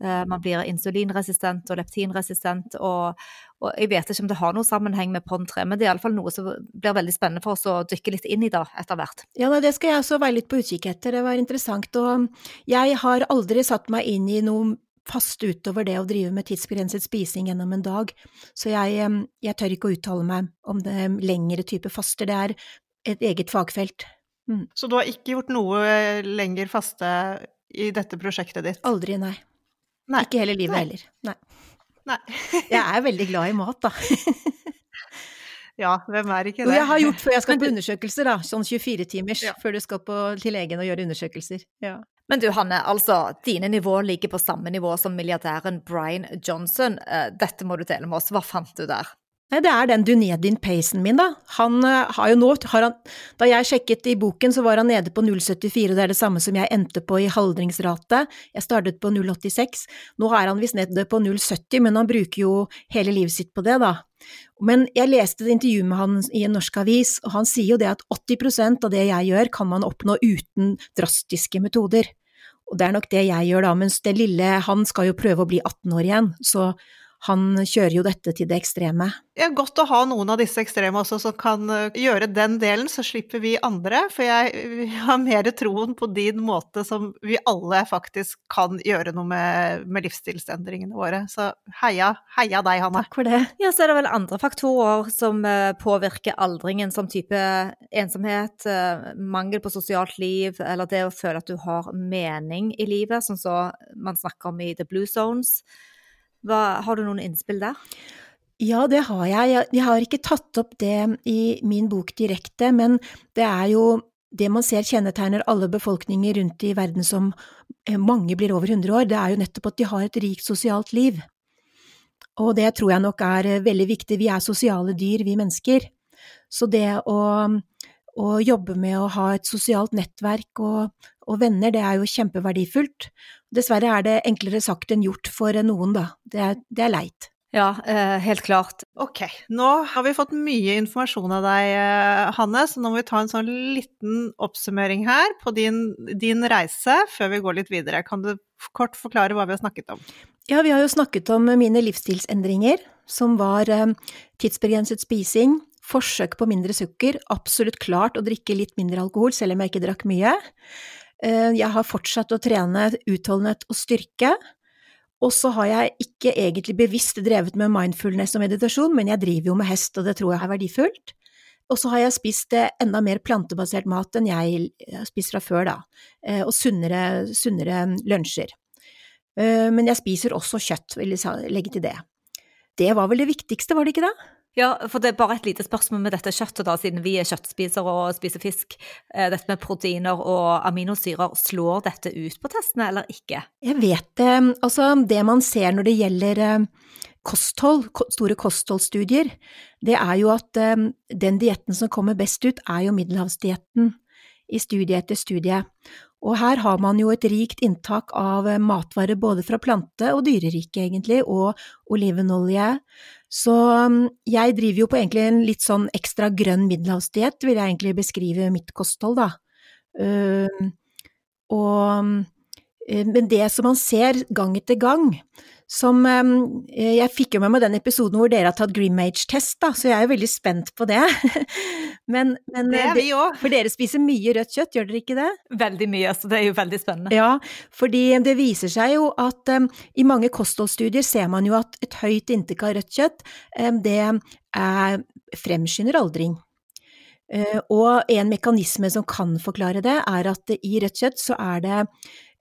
Eh, man blir insulinresistent og leptinresistent. Og, og, jeg vet ikke om det har noe sammenheng med PON3, men det er iallfall noe som blir veldig spennende for oss å dykke litt inn i da, etter hvert. Ja, det skal jeg også være litt på utkikk etter, det var interessant. Og jeg har aldri satt meg inn i noe fast utover det å drive med tidsbegrenset spising gjennom en dag, så jeg, jeg tør ikke å uttale meg om det lengre type faster, det er et eget fagfelt. Mm. Så du har ikke gjort noe lenger faste i dette prosjektet ditt? Aldri, nei. Nei. Ikke hele livet Nei. heller. Nei. Nei. jeg er veldig glad i mat, da. ja, hvem er ikke det? Jo, jeg har gjort før jeg skal på undersøkelser, da. Sånn 24 timers ja. før du skal på, til legen og gjøre undersøkelser. Ja. Men du Hanne, altså dine nivåer ligger på samme nivå som milliardæren Brian Johnson. Eh, dette må du dele med oss. Hva fant du der? Nei, det er den Dunedin Pacen min, da. Han uh, har jo nå har han, Da jeg sjekket i boken, så var han nede på 0,74, og det er det samme som jeg endte på i haldringsrate. Jeg startet på 0,86. Nå er han visst nede på 0,70, men han bruker jo hele livet sitt på det, da. Men jeg leste et intervju med han i en norsk avis, og han sier jo det at 80% av det jeg gjør, kan man oppnå uten drastiske metoder. Og det er nok det jeg gjør da, mens det lille, han skal jo prøve å bli 18 år igjen, så han kjører jo dette til det ekstreme. Det er godt å ha noen av disse ekstreme også som kan eh, gjøre den delen, så slipper vi andre. For jeg har mer troen på din måte som vi alle faktisk kan gjøre noe med, med livsstilsendringene våre. Så heia, heia deg, Hanne. Takk for det. Ja, så er det vel andre faktorer som eh, påvirker aldringen, som type ensomhet, eh, mangel på sosialt liv, eller det å føle at du har mening i livet, sånn som man snakker om i The Blue Zones. Hva, har du noen innspill der? Ja, det har jeg. Jeg har ikke tatt opp det i min bok direkte, men det er jo det man ser kjennetegner alle befolkninger rundt i verden som eh, mange blir over 100 år, det er jo nettopp at de har et rikt sosialt liv. Og det tror jeg nok er eh, veldig viktig. Vi er sosiale dyr, vi mennesker. Så det å, å jobbe med å ha et sosialt nettverk og, og venner, det er jo kjempeverdifullt. Dessverre er det enklere sagt enn gjort for noen, da. Det er, det er leit. Ja, eh, helt klart. Ok, nå har vi fått mye informasjon av deg, eh, Hanne, så nå må vi ta en sånn liten oppsummering her på din, din reise før vi går litt videre. Kan du kort forklare hva vi har snakket om? Ja, vi har jo snakket om mine livsstilsendringer, som var eh, tidsbegrenset spising, forsøk på mindre sukker, absolutt klart å drikke litt mindre alkohol, selv om jeg ikke drakk mye. Eh, jeg har fortsatt å trene utholdenhet og styrke. Og så har jeg ikke egentlig bevisst drevet med mindfulness og meditasjon, men jeg driver jo med hest, og det tror jeg er verdifullt. Og så har jeg spist eh, enda mer plantebasert mat enn jeg har spist fra før, da, eh, og sunnere, sunnere lunsjer. Men jeg spiser også kjøtt, vil jeg legge til det. Det var vel det viktigste, var det ikke det? Ja, for det er bare et lite spørsmål med dette kjøttet, da, siden vi er kjøttspisere og spiser fisk. Eh, dette med proteiner og aminosyrer, slår dette ut på testene eller ikke? Jeg vet det. Altså, det man ser når det gjelder eh, kosthold, store kostholdsstudier, det er jo at eh, den dietten som kommer best ut, er jo middelhavsdietten i studie etter studie. Og her har man jo et rikt inntak av matvarer både fra plante- og dyreriket, egentlig, og olivenolje. Så um, jeg driver jo på egentlig en litt sånn ekstra grønn middelhavsdiett, vil jeg egentlig beskrive mitt kosthold, da. Og, uh, men det som man ser gang etter gang, som um, Jeg fikk jo med meg den episoden hvor dere har tatt Grimage-test, da, så jeg er jo veldig spent på det. men, men, det er vi òg. For dere spiser mye rødt kjøtt, gjør dere ikke det? Veldig mye, så det er jo veldig spennende. Ja, fordi det viser seg jo at um, i mange kostholdsstudier ser man jo at et høyt inntak av rødt kjøtt, um, det er, fremskynder aldring. Uh, og en mekanisme som kan forklare det, er at i rødt kjøtt så er det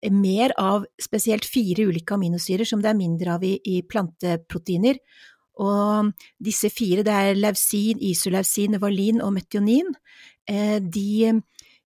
mer av spesielt fire ulike aminosyrer som det er mindre av i, i planteproteiner. Og disse fire, det er lausin, isolausin, valin og metionin, eh, de,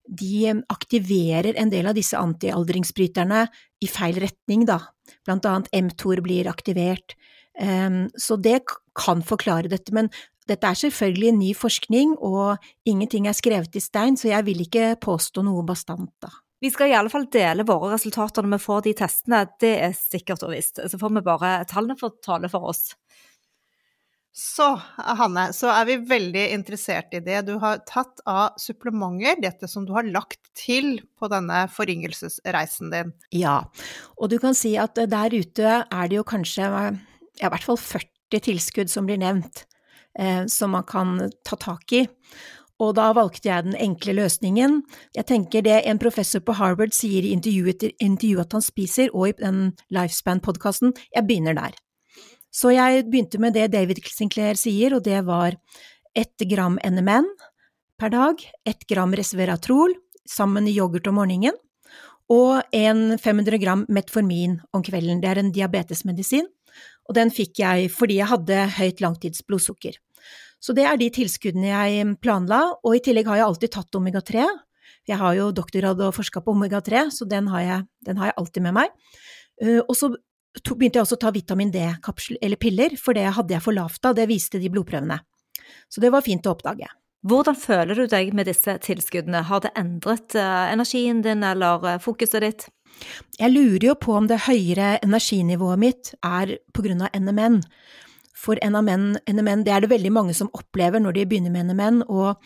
de aktiverer en del av disse antialdringsbryterne i feil retning, da. Blant annet mTOR blir aktivert. Eh, så det kan forklare dette, men dette er selvfølgelig ny forskning, og ingenting er skrevet i stein, så jeg vil ikke påstå noe bastant, da. Vi skal i alle fall dele våre resultater når vi får de testene, det er sikkert og visst. Så får vi bare tallene for tale for oss. Så Hanne, så er vi veldig interessert i det du har tatt av supplementer, dette som du har lagt til på denne foryngelsesreisen din. Ja, og du kan si at der ute er det jo kanskje ja, i hvert fall 40 tilskudd som blir nevnt, eh, som man kan ta tak i og da valgte jeg den enkle løsningen. Jeg tenker det en professor på Harvard sier i intervjuet, intervjuet han spiser, og i den Lifespan-podkasten, jeg begynner der. Så jeg begynte med det David Sinclair sier, og det var ett gram NMN per dag, ett gram resveratrol sammen i yoghurt om morgenen, og en 500 gram metformin om kvelden. Det er en diabetesmedisin, og den fikk jeg fordi jeg hadde høyt langtidsblodsukker. Så det er de tilskuddene jeg planla, og i tillegg har jeg alltid tatt omega-3. Jeg har jo doktorgrad og forska på omega-3, så den har, jeg, den har, jeg, alltid med meg. Uh, og så begynte jeg også å ta vitamin D-kapsel, eller piller, for det hadde jeg for lavt av, det viste de blodprøvene. Så det var fint å oppdage. Hvordan føler du deg med disse tilskuddene, har det endret uh, energien din eller uh, fokuset ditt? Jeg lurer jo på om det høyere energinivået mitt er på grunn av NMN. For NMN, NMN, det er det veldig mange som opplever når de begynner med NMN, og,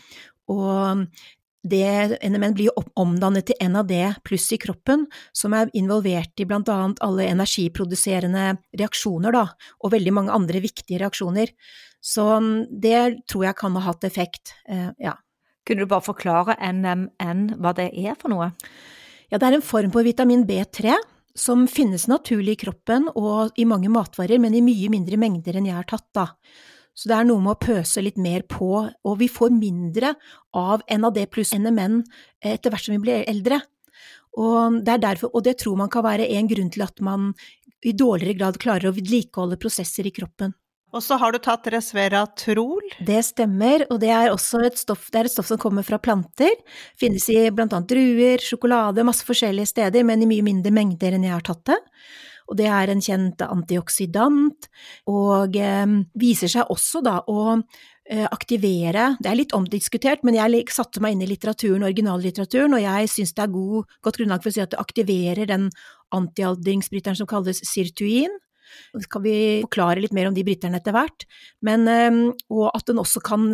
og det NMN blir jo omdannet til NAD pluss i kroppen, som er involvert i blant annet alle energiproduserende reaksjoner, da, og veldig mange andre viktige reaksjoner. Så mm, det tror jeg kan ha hatt effekt, eh, ja. Kunne du bare forklare NMN, hva det er for noe? Ja, det er en form på vitamin B3 som finnes naturlig i kroppen og i mange matvarer, men i mye mindre mengder enn jeg har tatt, da. Så det er noe med å pøse litt mer på, og vi får mindre av NAD pluss NMN etter hvert som vi blir eldre. Og det, derfor, og det tror man kan være en grunn til at man i dårligere grad klarer å vedlikeholde prosesser i kroppen. Og så har du tatt resveratrol? Det stemmer, og det er også et stoff, et stoff som kommer fra planter. Finnes i blant annet druer, sjokolade, masse forskjellige steder, men i mye mindre mengder enn jeg har tatt det og det er en kjent antioksidant, og eh, viser seg også da å eh, aktivere Det er litt omdiskutert, men jeg satte meg inn i litteraturen, originallitteraturen, og jeg syns det er god, godt grunnlag for å si at det aktiverer den antialdringsbryteren som kalles sirtuin. Så skal vi forklare litt mer om de bryterne etter hvert, men, eh, og at den også kan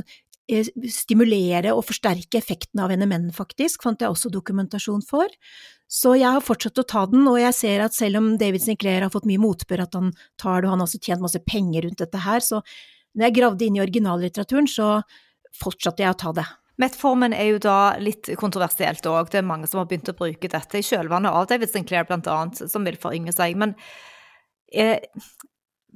eh, stimulere og forsterke effekten av NMN, faktisk, fant jeg også dokumentasjon for. Så jeg har fortsatt å ta den, og jeg ser at selv om David Sinclair har fått mye motbør at han tar det, og han har også tjent masse penger rundt dette her, så når jeg gravde inn i originallitteraturen, så fortsatte jeg å ta det. Metformen er jo da litt kontroversielt òg. Det er mange som har begynt å bruke dette i kjølvannet av David Sinclair blant som vil forynge seg. Men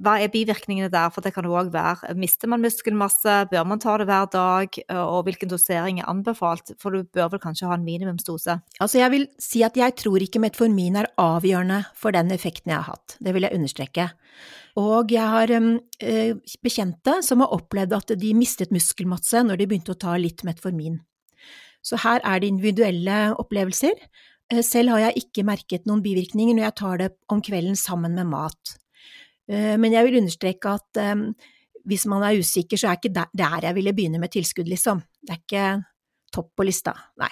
hva er bivirkningene der? For det kan òg være Mister man muskelmasse? Bør man ta det hver dag? Og hvilken dosering er anbefalt? For du bør vel kanskje ha en minimumsdose? Altså jeg vil si at jeg tror ikke metformin er avgjørende for den effekten jeg har hatt. Det vil jeg understreke. Og jeg har øh, bekjente som har opplevd at de mistet muskelmasse når de begynte å ta litt metformin. Så her er det individuelle opplevelser. Eh, selv har jeg ikke merket noen bivirkninger når jeg tar det om kvelden sammen med mat. Eh, men jeg vil understreke at um, hvis man er usikker, så er ikke der, jeg ville begynne med tilskudd, liksom. Det er ikke topp på lista, nei.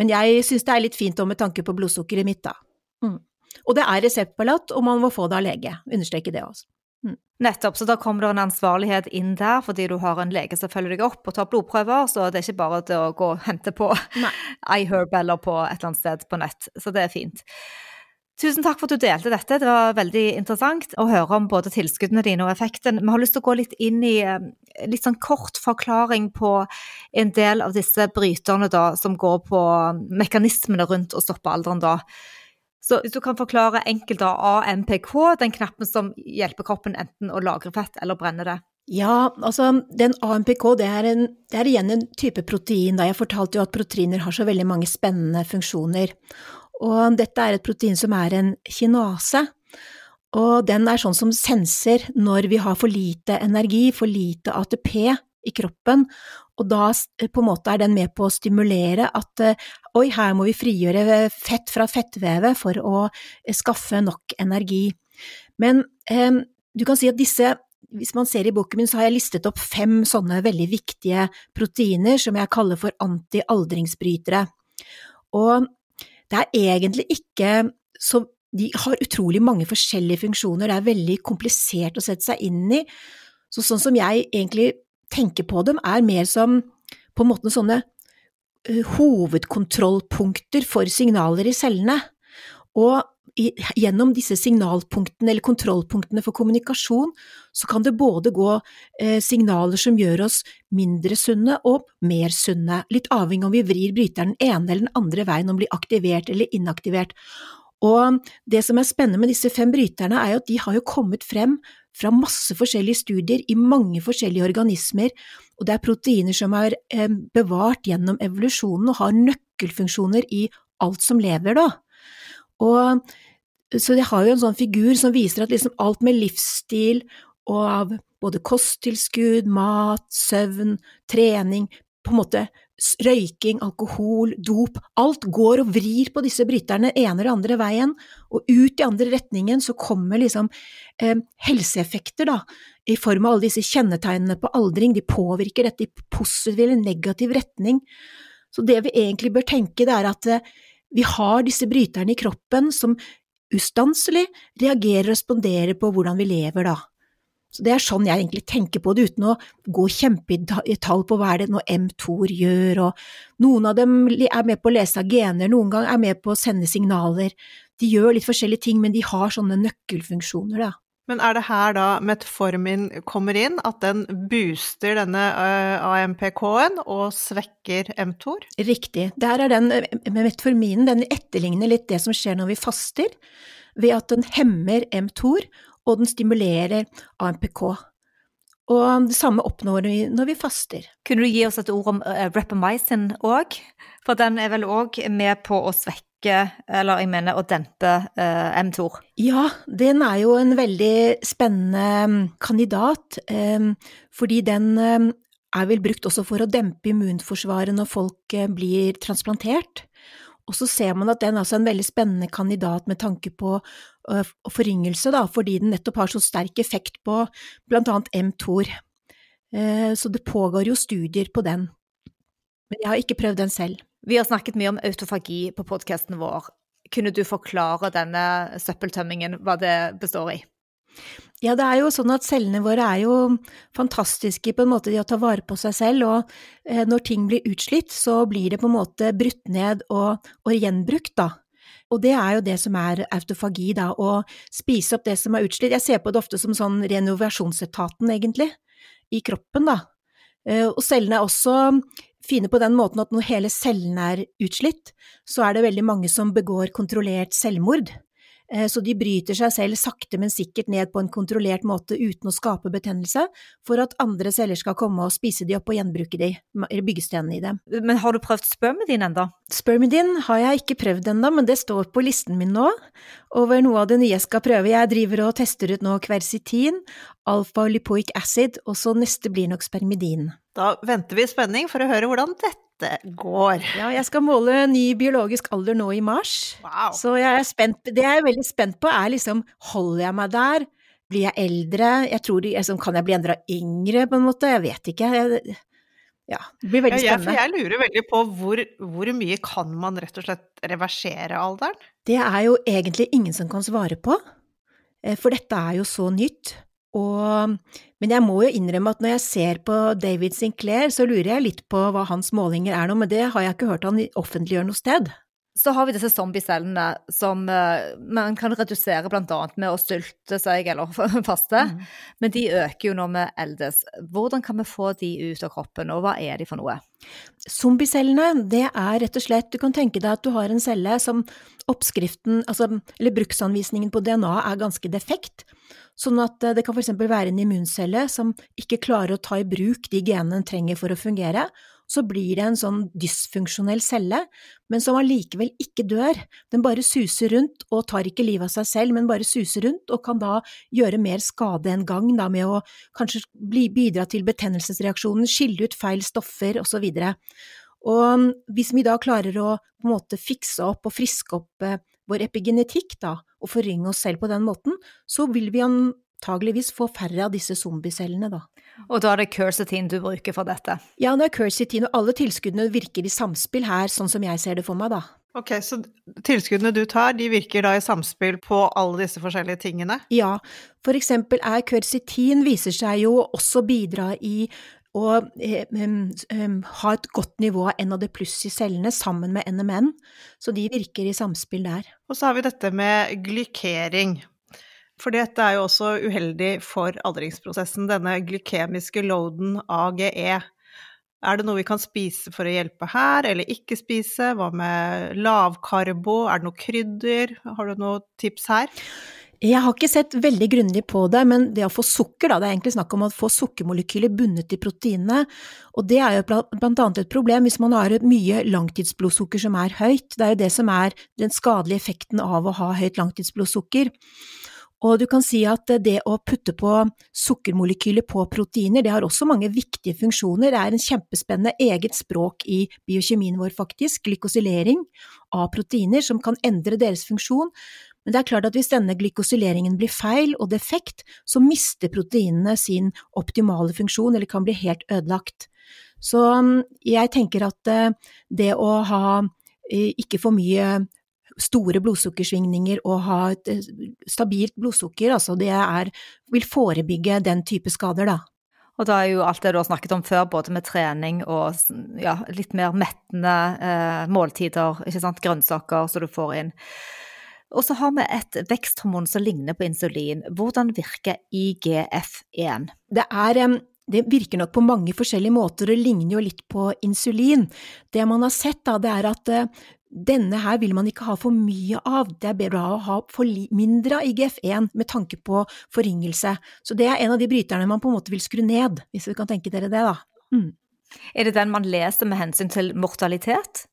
Men jeg synes det er litt fint òg med tanke på blodsukkeret mitt, da. Mm. Og det er reseptbelagt, og man må få det av lege. Understreke det også. Mm. Nettopp, så da kommer det en ansvarlighet inn der, fordi du har en lege som følger deg opp og tar blodprøver, så det er ikke bare det å gå og hente på iHerb eller på et eller annet sted på nett. Så det er fint. Tusen takk for at du delte dette. Det var veldig interessant å høre om både tilskuddene dine og effekten. Vi har lyst til å gå litt inn i eh, litt sånn kort forklaring på en del av disse bryterne da, som går på mekanismene rundt å stoppe alderen da. Så hvis du kan forklare enkelt av AMPK, den knappen som hjelper kroppen enten å lagre fett eller brenne det. Ja, altså den AMPK det er, en, det er igjen en type protein. Da. Jeg fortalte jo at proteiner har så veldig mange spennende funksjoner. Og dette er et protein som er en kinase, og den er sånn som senser når vi har for lite energi, for lite ATP i kroppen, og da på en måte er den med på å stimulere at oi, her må vi frigjøre fett fra fettvevet for å skaffe nok energi. Men eh, du kan si at disse hvis man ser i boken min, så har jeg listet opp fem sånne veldig viktige proteiner som jeg kaller for anti-aldringsbrytere. Og det er egentlig ikke så De har utrolig mange forskjellige funksjoner, det er veldig komplisert å sette seg inn i. Så sånn som jeg egentlig tenker på dem, er mer som på en måte sånne hovedkontrollpunkter for signaler i cellene. Og gjennom disse signalpunktene eller kontrollpunktene for kommunikasjon, så kan det både gå eh, signaler som gjør oss mindre sunne og mer sunne, litt avhengig om vi vrir bryteren den ene eller den andre veien, om den blir aktivert eller inaktivert. Og det som er spennende med disse fem bryterne, er jo at de har jo kommet frem fra masse forskjellige studier i mange forskjellige organismer, og det er proteiner som er eh, bevart gjennom evolusjonen og har nøkkelfunksjoner i alt som lever, da. Og så jeg har jo en sånn figur som viser at liksom alt med livsstil og av både kosttilskudd, mat, søvn, trening, på en måte røyking, alkohol, dop, alt går og vrir på disse bryterne ene eller andre veien, og ut i andre retningen så kommer liksom eh, helseeffekter, da, i form av alle disse kjennetegnene på aldring, de påvirker dette i positiv eller negativ retning. Så det vi egentlig bør tenke, det er at eh, vi har disse bryterne i kroppen som ustanselig reagerer og responderer på hvordan vi lever, da. Så Det er sånn jeg egentlig tenker på det, uten å gå kjempe i tall på hva er det nå mTOR gjør, og noen av dem er med på å lese av gener, noen gang er med på å sende signaler. De gjør litt forskjellige ting, men de har sånne nøkkelfunksjoner, da. Men er det her da metformin kommer inn, at den booster denne uh, AMPK-en og svekker mTOR? Riktig. Der er den metforminen, den etterligner litt det som skjer når vi faster, ved at den hemmer mTOR og den stimulerer AMPK. Og det samme oppnår vi når vi faster. Kunne du gi oss et ord om uh, rapamycin òg? For den er vel òg med på å svekke, eller jeg mener å dempe uh, mTOR? Ja, den er jo en veldig spennende mm, kandidat, um, fordi den um, er vel brukt også for å dempe immunforsvaret når folk uh, blir transplantert. Og så ser man at den er en veldig spennende kandidat med tanke på uh, foryngelse, da, fordi den nettopp har så sterk effekt på blant annet mTOR. Så det pågår jo studier på den. Men jeg har ikke prøvd den selv. Vi har snakket mye om autofagi på podkasten vår. Kunne du forklare denne søppeltømmingen, hva det består i? Ja, det er jo sånn at cellene våre er jo fantastiske på en måte i å ta vare på seg selv, og eh, når ting blir utslitt, så blir det på en måte brutt ned og, og gjenbrukt, da. Og det er jo det som er autofagi, da, å spise opp det som er utslitt. Jeg ser på det ofte som sånn renovasjonsetaten, egentlig, i kroppen, da. Eh, og cellene er også fine på den måten at når hele cellen er utslitt, så er det veldig mange som begår kontrollert selvmord. Eh, så de bryter seg selv sakte, men sikkert ned på en kontrollert måte uten å skape betennelse, for at andre celler skal komme og spise de opp og gjenbruke de, byggestenene i dem. Men har du prøvd spermidin ennå? Spermidin har jeg ikke prøvd ennå, men det står på listen min nå over noe av det nye jeg skal prøve. Jeg driver og tester ut nå kversitin, alfa-lipoic acid, og så neste blir nok spermidin. Da venter vi i spenning for å høre hvordan dette går. Ja, jeg skal måle ny biologisk alder nå i mars. Wow. Så jeg er spent. Det jeg er veldig spent på, er liksom Holder jeg meg der? Blir jeg eldre? Jeg tror, liksom, kan jeg bli enda yngre, på en måte? Jeg vet ikke. Jeg, ja, det blir veldig spennende. Ja, jeg, jeg, lurer veldig på hvor, hvor, mye kan man rett og slett reversere alderen? Det er jo egentlig ingen som kan svare på, eh, for dette er jo så nytt. Og, men jeg må jo innrømme at når jeg ser på David Sinclair, så lurer jeg litt på hva hans målinger er nå, men det har jeg ikke hørt han offentliggjøre noe sted. Så har vi disse zombiecellene som uh, man kan redusere bl.a. med å stylte seg eller faste, mm. men de øker jo når vi eldes. Hvordan kan vi få de ut av kroppen, og hva er de for noe? Zombiecellene, det er rett og slett, du kan tenke deg at du har en celle som oppskriften, altså, eller bruksanvisningen på DNA er ganske defekt. Sånn at eh, det kan for eksempel være en immuncelle som ikke klarer å ta i bruk de genene den trenger for å fungere, så blir det en sånn dysfunksjonell celle, men som allikevel ikke dør. Den bare suser rundt og tar ikke livet av seg selv, men bare suser rundt og kan da gjøre mer skade enn gang da med å kanskje bidra til betennelsesreaksjonen, skille ut feil stoffer osv. Og hvis vi da klarer å på en måte fikse opp og friske opp eh, vår epigenetikk da, og forringe oss selv på den måten, så vil vi antageligvis få færre av disse zombiecellene, da. Og da er det quercetin du bruker for dette? Ja, det er quercetin, og alle tilskuddene virker i samspill her, sånn som jeg ser det for meg, da. Ok, så tilskuddene du tar, de virker da i samspill på alle disse forskjellige tingene? Ja, for eksempel er quercetin viser seg jo også bidra i å eh, ha et godt nivå av NAD pluss i cellene sammen med NMN, så de virker i samspill der. Og så har vi dette med glykering. For dette er jo også uheldig for aldringsprosessen, denne glykemiske loaden AGE. Er det noe vi kan spise for å hjelpe her, eller ikke spise? Hva med lavkarbo, er det noe krydder? Har du noen tips her? Jeg har ikke sett veldig grundig på det, men det å få sukker, da, det er egentlig snakk om å få sukkermolekyler bundet i proteinene, og det er jo blant annet et problem hvis man har mye langtidsblodsukker som er høyt, det er jo det som er den skadelige effekten av å ha høyt langtidsblodsukker. Og du kan si at det å putte på sukkermolekyler på proteiner, det har også mange viktige funksjoner. Det er en kjempespennende eget språk i biokjemien vår, faktisk, glykosylering av proteiner som kan endre deres funksjon. Men det er klart at hvis denne glykosyleringen blir feil og defekt, så mister proteinene sin optimale funksjon, eller kan bli helt ødelagt. Så um, jeg tenker at eh, det å ha eh, ikke for mye store blodsukkersvingninger og ha et eh, stabilt blodsukker, altså det er, vil forebygge den type skader, da. Og da er jo alt det du har snakket om før, både med trening og ja, litt mer mettende eh, måltider, ikke sant, grønnsaker som du får inn. Og så har vi et veksthormon som ligner på insulin. Hvordan virker IGF-1? Det er det virker nok på mange forskjellige måter og ligner jo litt på insulin. Det man har sett da, det er at eh, denne her vil man ikke ha for mye av, det er bedre å ha for mindre av IGF-1 med tanke på foryngelse. Så det er en av de bryterne man på en måte vil skru ned, hvis vi kan tenke dere det, da. Mm. Er det den man leser med hensyn til mortalitet?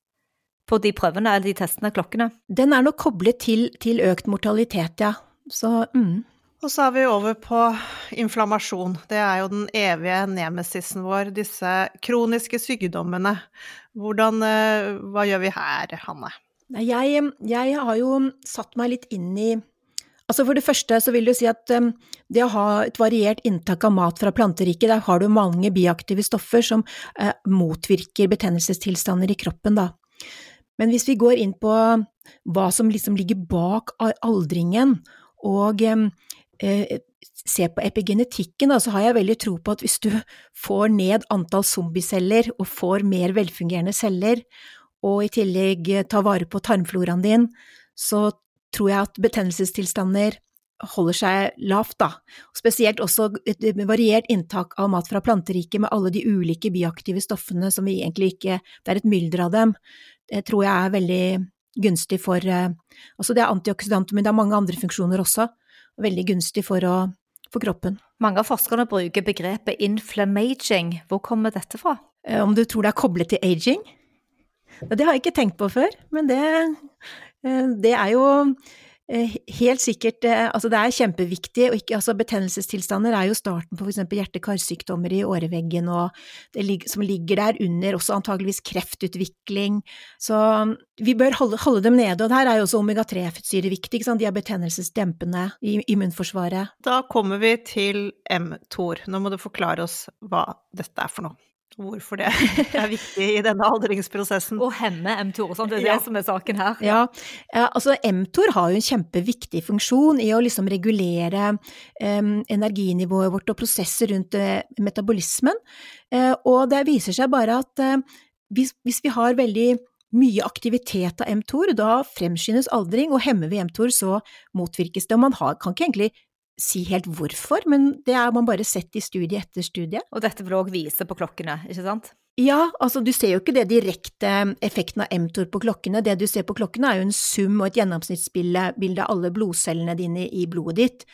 På de prøvene eller de testene, klokkene? Den er nok koblet til, til økt mortalitet, ja. Så mm. Og så er vi over på inflammasjon. Det er jo den evige nemesisen vår, disse kroniske sykdommene. Hvordan, eh, hva gjør vi her, Hanne? Jeg, jeg har jo satt meg litt inn i Altså For det første så vil du si at um, det å ha et variert inntak av mat fra planteriket, der har du mange biaktive stoffer som uh, motvirker betennelsestilstander i kroppen, da. Men hvis vi går inn på hva som liksom ligger bak aldringen, og eh, ser på epigenetikken, så har jeg veldig tro på at hvis du får ned antall zombieceller og får mer velfungerende celler, og i tillegg tar vare på tarmfloraen din, så tror jeg at betennelsestilstander holder seg lavt, da. Spesielt også et variert inntak av mat fra planteriket med alle de ulike bioaktive stoffene som vi egentlig ikke Det er et mylder av dem. Det tror jeg er veldig gunstig for eh, Altså det er antioksidanter, men det har mange andre funksjoner også veldig gunstig for, å, for kroppen. Mange av forskerne bruker begrepet inflammaging. Hvor kommer dette fra? Eh, om du tror det er koblet til aging? Det har jeg ikke tenkt på før, men det, eh, det er jo Eh, helt sikkert eh, Altså, det er kjempeviktig, og ikke Altså, betennelsestilstander er jo starten på eksempel hjerte-karsykdommer i åreveggen, og det som ligger der under, også antageligvis kreftutvikling. Så mm, vi bør holde, holde dem nede, og der er jo også omega-3-fettsyre viktig, ikke sant, de er betennelsesdempende i immunforsvaret. Da kommer vi til mTOR. Nå må du forklare oss hva dette er for noe hvorfor det er viktig i denne aldringsprosessen. Å hemme mTOR, sant? det er ja. det som er saken her. Ja, altså mTOR har jo en kjempeviktig funksjon i å liksom regulere um, energinivået vårt og prosesser rundt uh, metabolismen, uh, og det viser seg bare at uh, hvis, hvis, vi har veldig mye aktivitet av mTOR, da fremskyndes aldring, og hemmer vi mTOR, så motvirkes det. Og man har, kan ikke egentlig si helt hvorfor, men det har man bare sett i studie etter studie. Og dette vil òg vise på klokkene, ikke sant? Ja, altså du ser jo ikke det direkte effekten av mTOR på klokkene, det du ser på klokkene er jo en sum og et gjennomsnittsbilde av alle blodcellene dine i blodet ditt,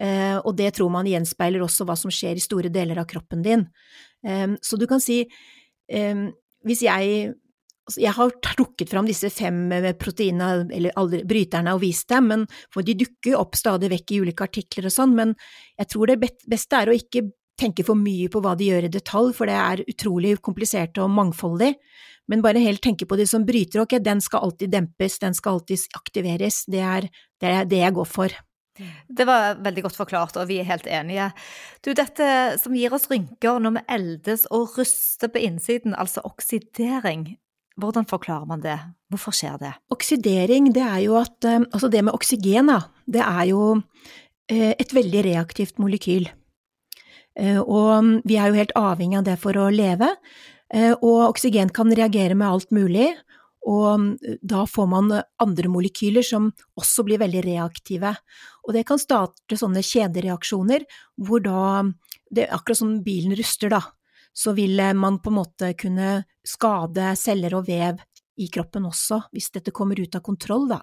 eh, og det tror man gjenspeiler også hva som skjer i store deler av kroppen din. Eh, så du kan si, eh, hvis jeg jeg har trukket fram disse fem eh, proteinene, eller aldri, bryterne, og vist dem, men, for de dukker opp stadig vekk i ulike artikler og sånn, men jeg tror det beste er å ikke tenke for mye på hva de gjør i detalj, for det er utrolig komplisert og mangfoldig, men bare helt tenke på det som bryter, ok, den skal alltid dempes, den skal alltid aktiveres, det er det, er det jeg går for. Det var veldig godt forklart, og vi er helt enige. Du, dette som gir oss rynker når vi eldes og ruster på innsiden, altså oksidering, hvordan forklarer man det? Hvorfor skjer det? Oksidering, det er jo at eh, Altså det med oksygen, da, det er jo eh, et veldig reaktivt molekyl. Eh, og vi er jo helt avhengig av det for å leve. Og oksygen kan reagere med alt mulig, og da får man andre molekyler som også blir veldig reaktive. Og det kan starte sånne kjedereaksjoner hvor da det er akkurat som bilen ruster, da så vil man på en måte kunne skade celler og vev i kroppen også, hvis dette kommer ut av kontroll, da.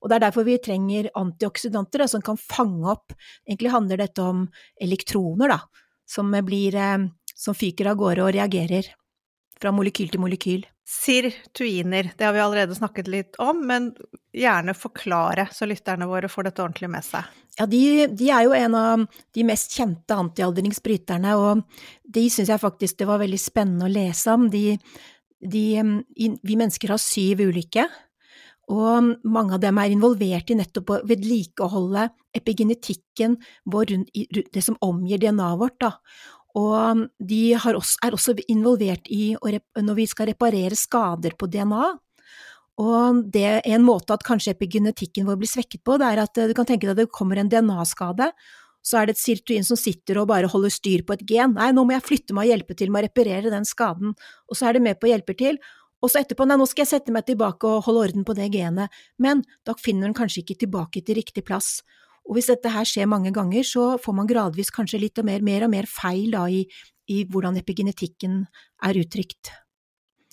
Og det er derfor vi trenger antioksidanter da, som kan fange opp Egentlig handler dette om elektroner, da, som, blir, eh, som fyker av gårde og reagerer fra molekyl til molekyl. Sirtuiner, det har vi allerede snakket litt om, men gjerne forklare så lytterne våre får dette ordentlig med seg. Ja, de, de er jo en av de mest kjente antialdringsbryterne, og de syns jeg faktisk det var veldig spennende å lese om. De, de, vi mennesker har syv ulike, og mange av dem er involvert i nettopp å vedlikeholde epigenetikken vår det som omgir DNA-et vårt, da. Og de også, er også involvert i når vi skal reparere skader på DNA. Og det er en måte at kanskje epigenetikken vår blir svekket på, det er at eh, du kan tenke deg at det kommer en DNA-skade, så er det et sirtuin som sitter og bare holder styr på et gen. Nei, nå må jeg flytte meg og hjelpe til med å reparere den skaden, og så er det med på å hjelpe til. Og så etterpå, nei, nå skal jeg sette meg tilbake og holde orden på det genet, men da finner den kanskje ikke tilbake til riktig plass. Og hvis dette her skjer mange ganger, så får man gradvis kanskje litt og mer, mer og mer feil da i, i hvordan epigenetikken er uttrykt.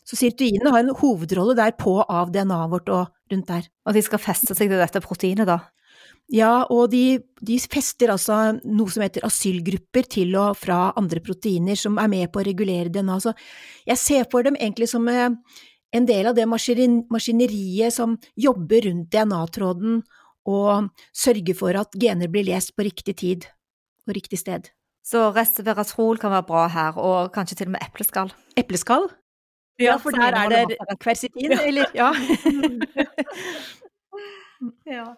Så sirtuinene har en hovedrolle der på av DNA-et vårt og rundt der. Og de skal feste seg til dette proteinet, da? Ja, og de, de, fester altså noe som heter asylgrupper til og fra andre proteiner som er med på å regulere DNA. Så jeg ser for dem egentlig som eh, en del av det maskineriet som jobber rundt DNA-tråden og sørge for at gener blir lest på riktig tid og riktig sted. Så resveratrol kan være bra her, og kanskje til og med epleskall? Epleskall? Ja, for der er det kversitin, eller? Ja. ja.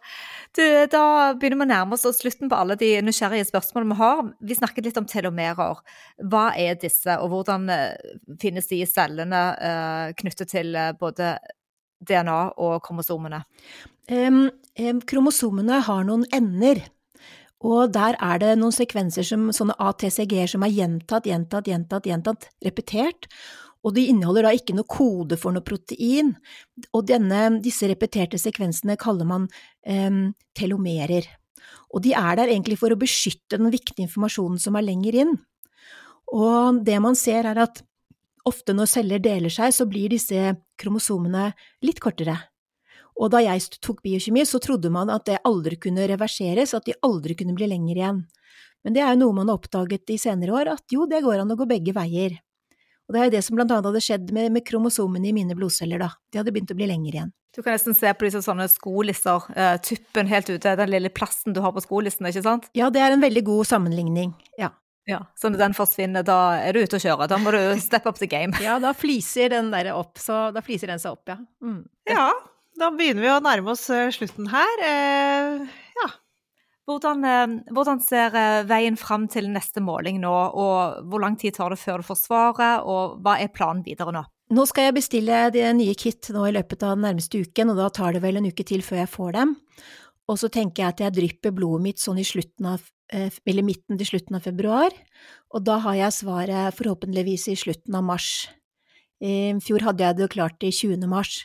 Du, da begynner vi å nærme oss slutten på alle de nysgjerrige spørsmålene vi har. Vi snakket litt om telomerer. Hva er disse, og hvordan eh, finnes de i cellene uh, knyttet til uh, både DNA og kromosomene? Um, um, kromosomene har noen ender. Og der er det noen sekvenser som sånne ATCG-er som er gjentatt, gjentatt, gjentatt, gjentatt, repetert og de inneholder da ikke noe kode for noe protein, og denne, disse repeterte sekvensene kaller man um, telomerer. Og de er der egentlig for å beskytte den viktige informasjonen som er lenger inn. Og det man ser er at ofte når celler deler seg, så blir disse kromosomene litt kortere. Og da jeg tok biokjemi, så trodde man at det aldri kunne reverseres, at de aldri kunne bli lenger igjen. Men det er jo noe man har oppdaget i senere år, at jo, det går an å gå begge veier. Og det er jo det som blant annet hadde skjedd med, med kromosomene i mine blodceller, da. De hadde begynt å bli lengre igjen. Du kan nesten se på disse sånne skolisser, uh, tuppen helt ute, den lille plassen du har på skolisten, ikke sant? Ja, det er en veldig god sammenligning, ja. Ja, Så når den forsvinner, da er du ute å kjøre? Da må du step up the game. ja, da fliser den der opp, så da fliser den seg opp, ja. Mm. Ja, da begynner vi å nærme oss eh, slutten her. Eh, ja, hvordan, eh, hvordan, ser eh, veien fram til neste måling nå, og hvor lang tid tar det før du får svaret, og hva er planen videre nå? Nå skal jeg bestille det nye kit nå i løpet av den nærmeste uken, og da tar det vel en uke til før jeg får dem. Og så tenker jeg at jeg drypper blodet mitt sånn i slutten av, eller midten til slutten av februar, og da har jeg svaret forhåpentligvis i slutten av mars. I fjor hadde jeg det klart i 20. mars.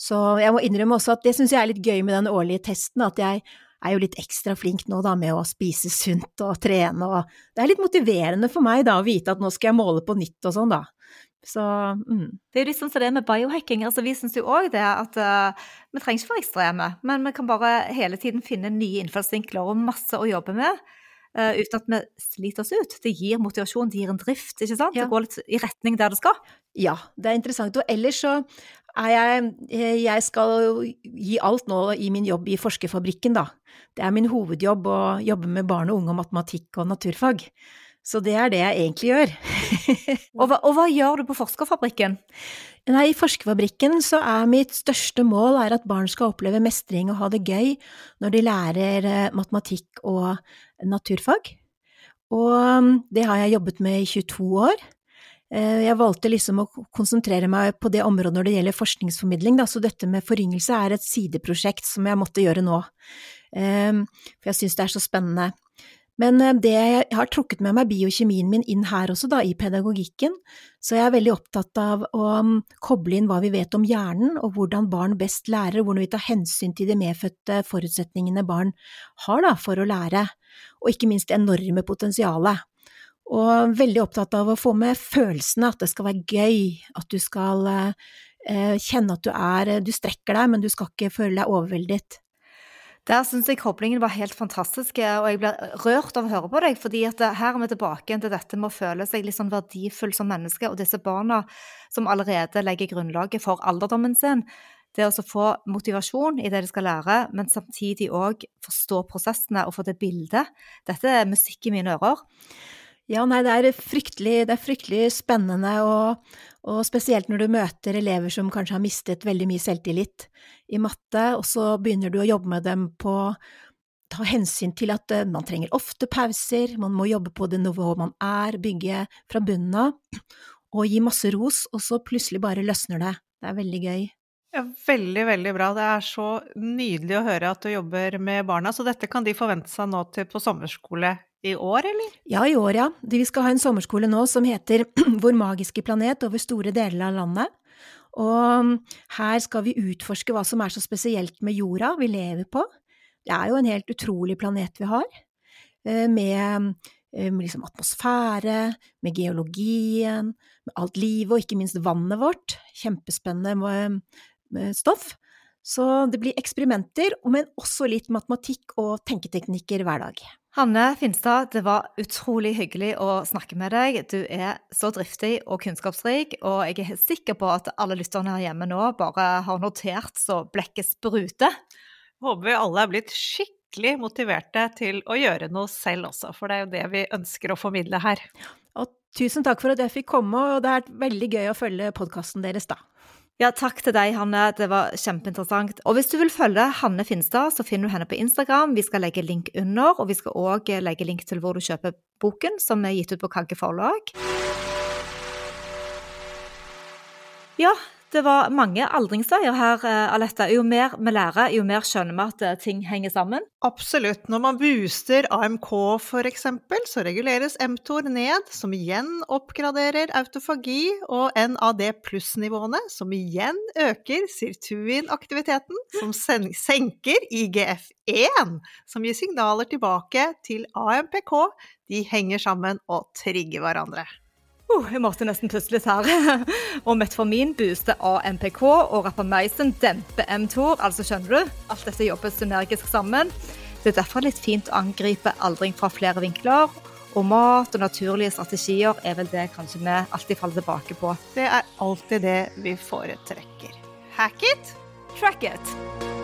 Så jeg må innrømme også at det syns jeg er litt gøy med den årlige testen, at jeg er jo litt ekstra flink nå da med å spise sunt og trene, og det er litt motiverende for meg da å vite at nå skal jeg måle på nytt og sånn, da. Så mm. Det er jo litt sånn som det med biohacking. altså Vi syns jo òg det at uh, vi trenger ikke være ekstreme, men vi kan bare hele tiden finne nye innfallsvinkler og masse å jobbe med. Uh, uten at vi sliter oss ut. Det gir motivasjon, det gir en drift. ikke sant? Ja. Det går litt i retning der det skal. Ja, det er interessant. Og ellers så er jeg eh, Jeg skal gi alt nå i min jobb i Forskerfabrikken, da. Det er min hovedjobb å jobbe med barn og unge og matematikk og naturfag. Så det er det jeg egentlig gjør. og, hva, og, hva, gjør du på Forskerfabrikken? Nei, I Forskerfabrikken så er mitt største mål at barn skal oppleve mestring og ha det gøy når de lærer eh, matematikk og naturfag. Og mm, det har jeg jobbet med i 22 år. Eh, jeg valgte liksom å konsentrere meg på det området når det gjelder forskningsformidling, da, så dette med foryngelse er et sideprosjekt som jeg måtte gjøre nå, eh, for jeg syns det er så spennende. Men eh, det jeg har trukket med meg biokjemien min inn her også, da, i pedagogikken, så jeg er veldig opptatt av å mm, koble inn hva vi vet om hjernen, og hvordan barn best lærer, hvordan vi tar hensyn til de medfødte forutsetningene barn har da, for å lære, og ikke minst det enorme potensialet. Og veldig opptatt av å få med følelsene, at det skal være gøy, at du skal eh, kjenne at du er Du strekker deg, men du skal ikke føle deg overveldet. Der syns jeg koblingen var helt fantastisk, og jeg blir rørt av å høre på deg. fordi at her er vi tilbake til dette med å føle seg litt sånn verdifull som menneske. Og disse barna som allerede legger grunnlaget for alderdommen sin. Det å få motivasjon i det de skal lære, men samtidig òg forstå prosessene og få det bildet. Dette er musikk i mine ører. Ja, nei, det er fryktelig, det er fryktelig spennende, og, og, spesielt når du møter elever som kanskje har mistet veldig mye selvtillit i matte, og så begynner du å jobbe med dem på å ta hensyn til at eh, man trenger ofte pauser, man må jobbe på det nivået man er, bygge fra bunnen av, og gi masse ros, og så plutselig bare løsner det. Det er veldig gøy. Ja, veldig, veldig bra. Det er så nydelig å høre at du jobber med barna. Så dette kan de forvente seg nå til på sommerskole i år, eller? Ja, i år, ja. Vi skal ha en sommerskole nå som heter Vår magiske planet over store deler av landet. Og her skal vi utforske hva som er så spesielt med jorda vi lever på. Det er jo en helt utrolig planet vi har, med, med liksom atmosfære, med geologien, med alt livet og ikke minst vannet vårt. Kjempespennende stoff. Så det blir eksperimenter, men også litt matematikk og tenketeknikker hver dag. Hanne Finstad, det var utrolig hyggelig å snakke med deg. Du er så driftig og kunnskapsrik, og jeg er sikker på at alle lytterne her hjemme nå bare har notert så blekket spruter. Håper vi alle er blitt skikkelig motiverte til å gjøre noe selv også, for det er jo det vi ønsker å formidle her. Og tusen takk for at jeg fikk komme, og det har vært veldig gøy å følge podkasten deres, da. Ja, takk til deg, Hanne. Det var kjempeinteressant. Og hvis du vil følge Hanne Finstad, så finner du henne på Instagram. Vi skal legge link under, og vi skal òg legge link til hvor du kjøper boken, som er gitt ut på Kagge forlag. Ja, det var mange aldringsveier her, Aletta. Alette. Jo mer vi lærer, jo mer skjønner vi at eh, ting henger sammen. Absolutt. Når man booster AMK f.eks., så reguleres mTOR ned, som igjen oppgraderer autofagi, og NAD pluss-nivåene, som igjen øker sirtuin-aktiviteten, som senker IGF1, som gir signaler tilbake til AMPK. De henger sammen og trigger hverandre. Uh, jeg måtte nesten puste litt her. og Metformin booster AMPK, og Rapamycin demper mTOR. Altså, skjønner du? Alt dette jobber synergisk sammen. Det er derfor litt fint å angripe aldring fra flere vinkler. Og mat og naturlige strategier er vel det kanskje vi alltid faller tilbake på. Det er alltid det vi foretrekker. Hack it, track it.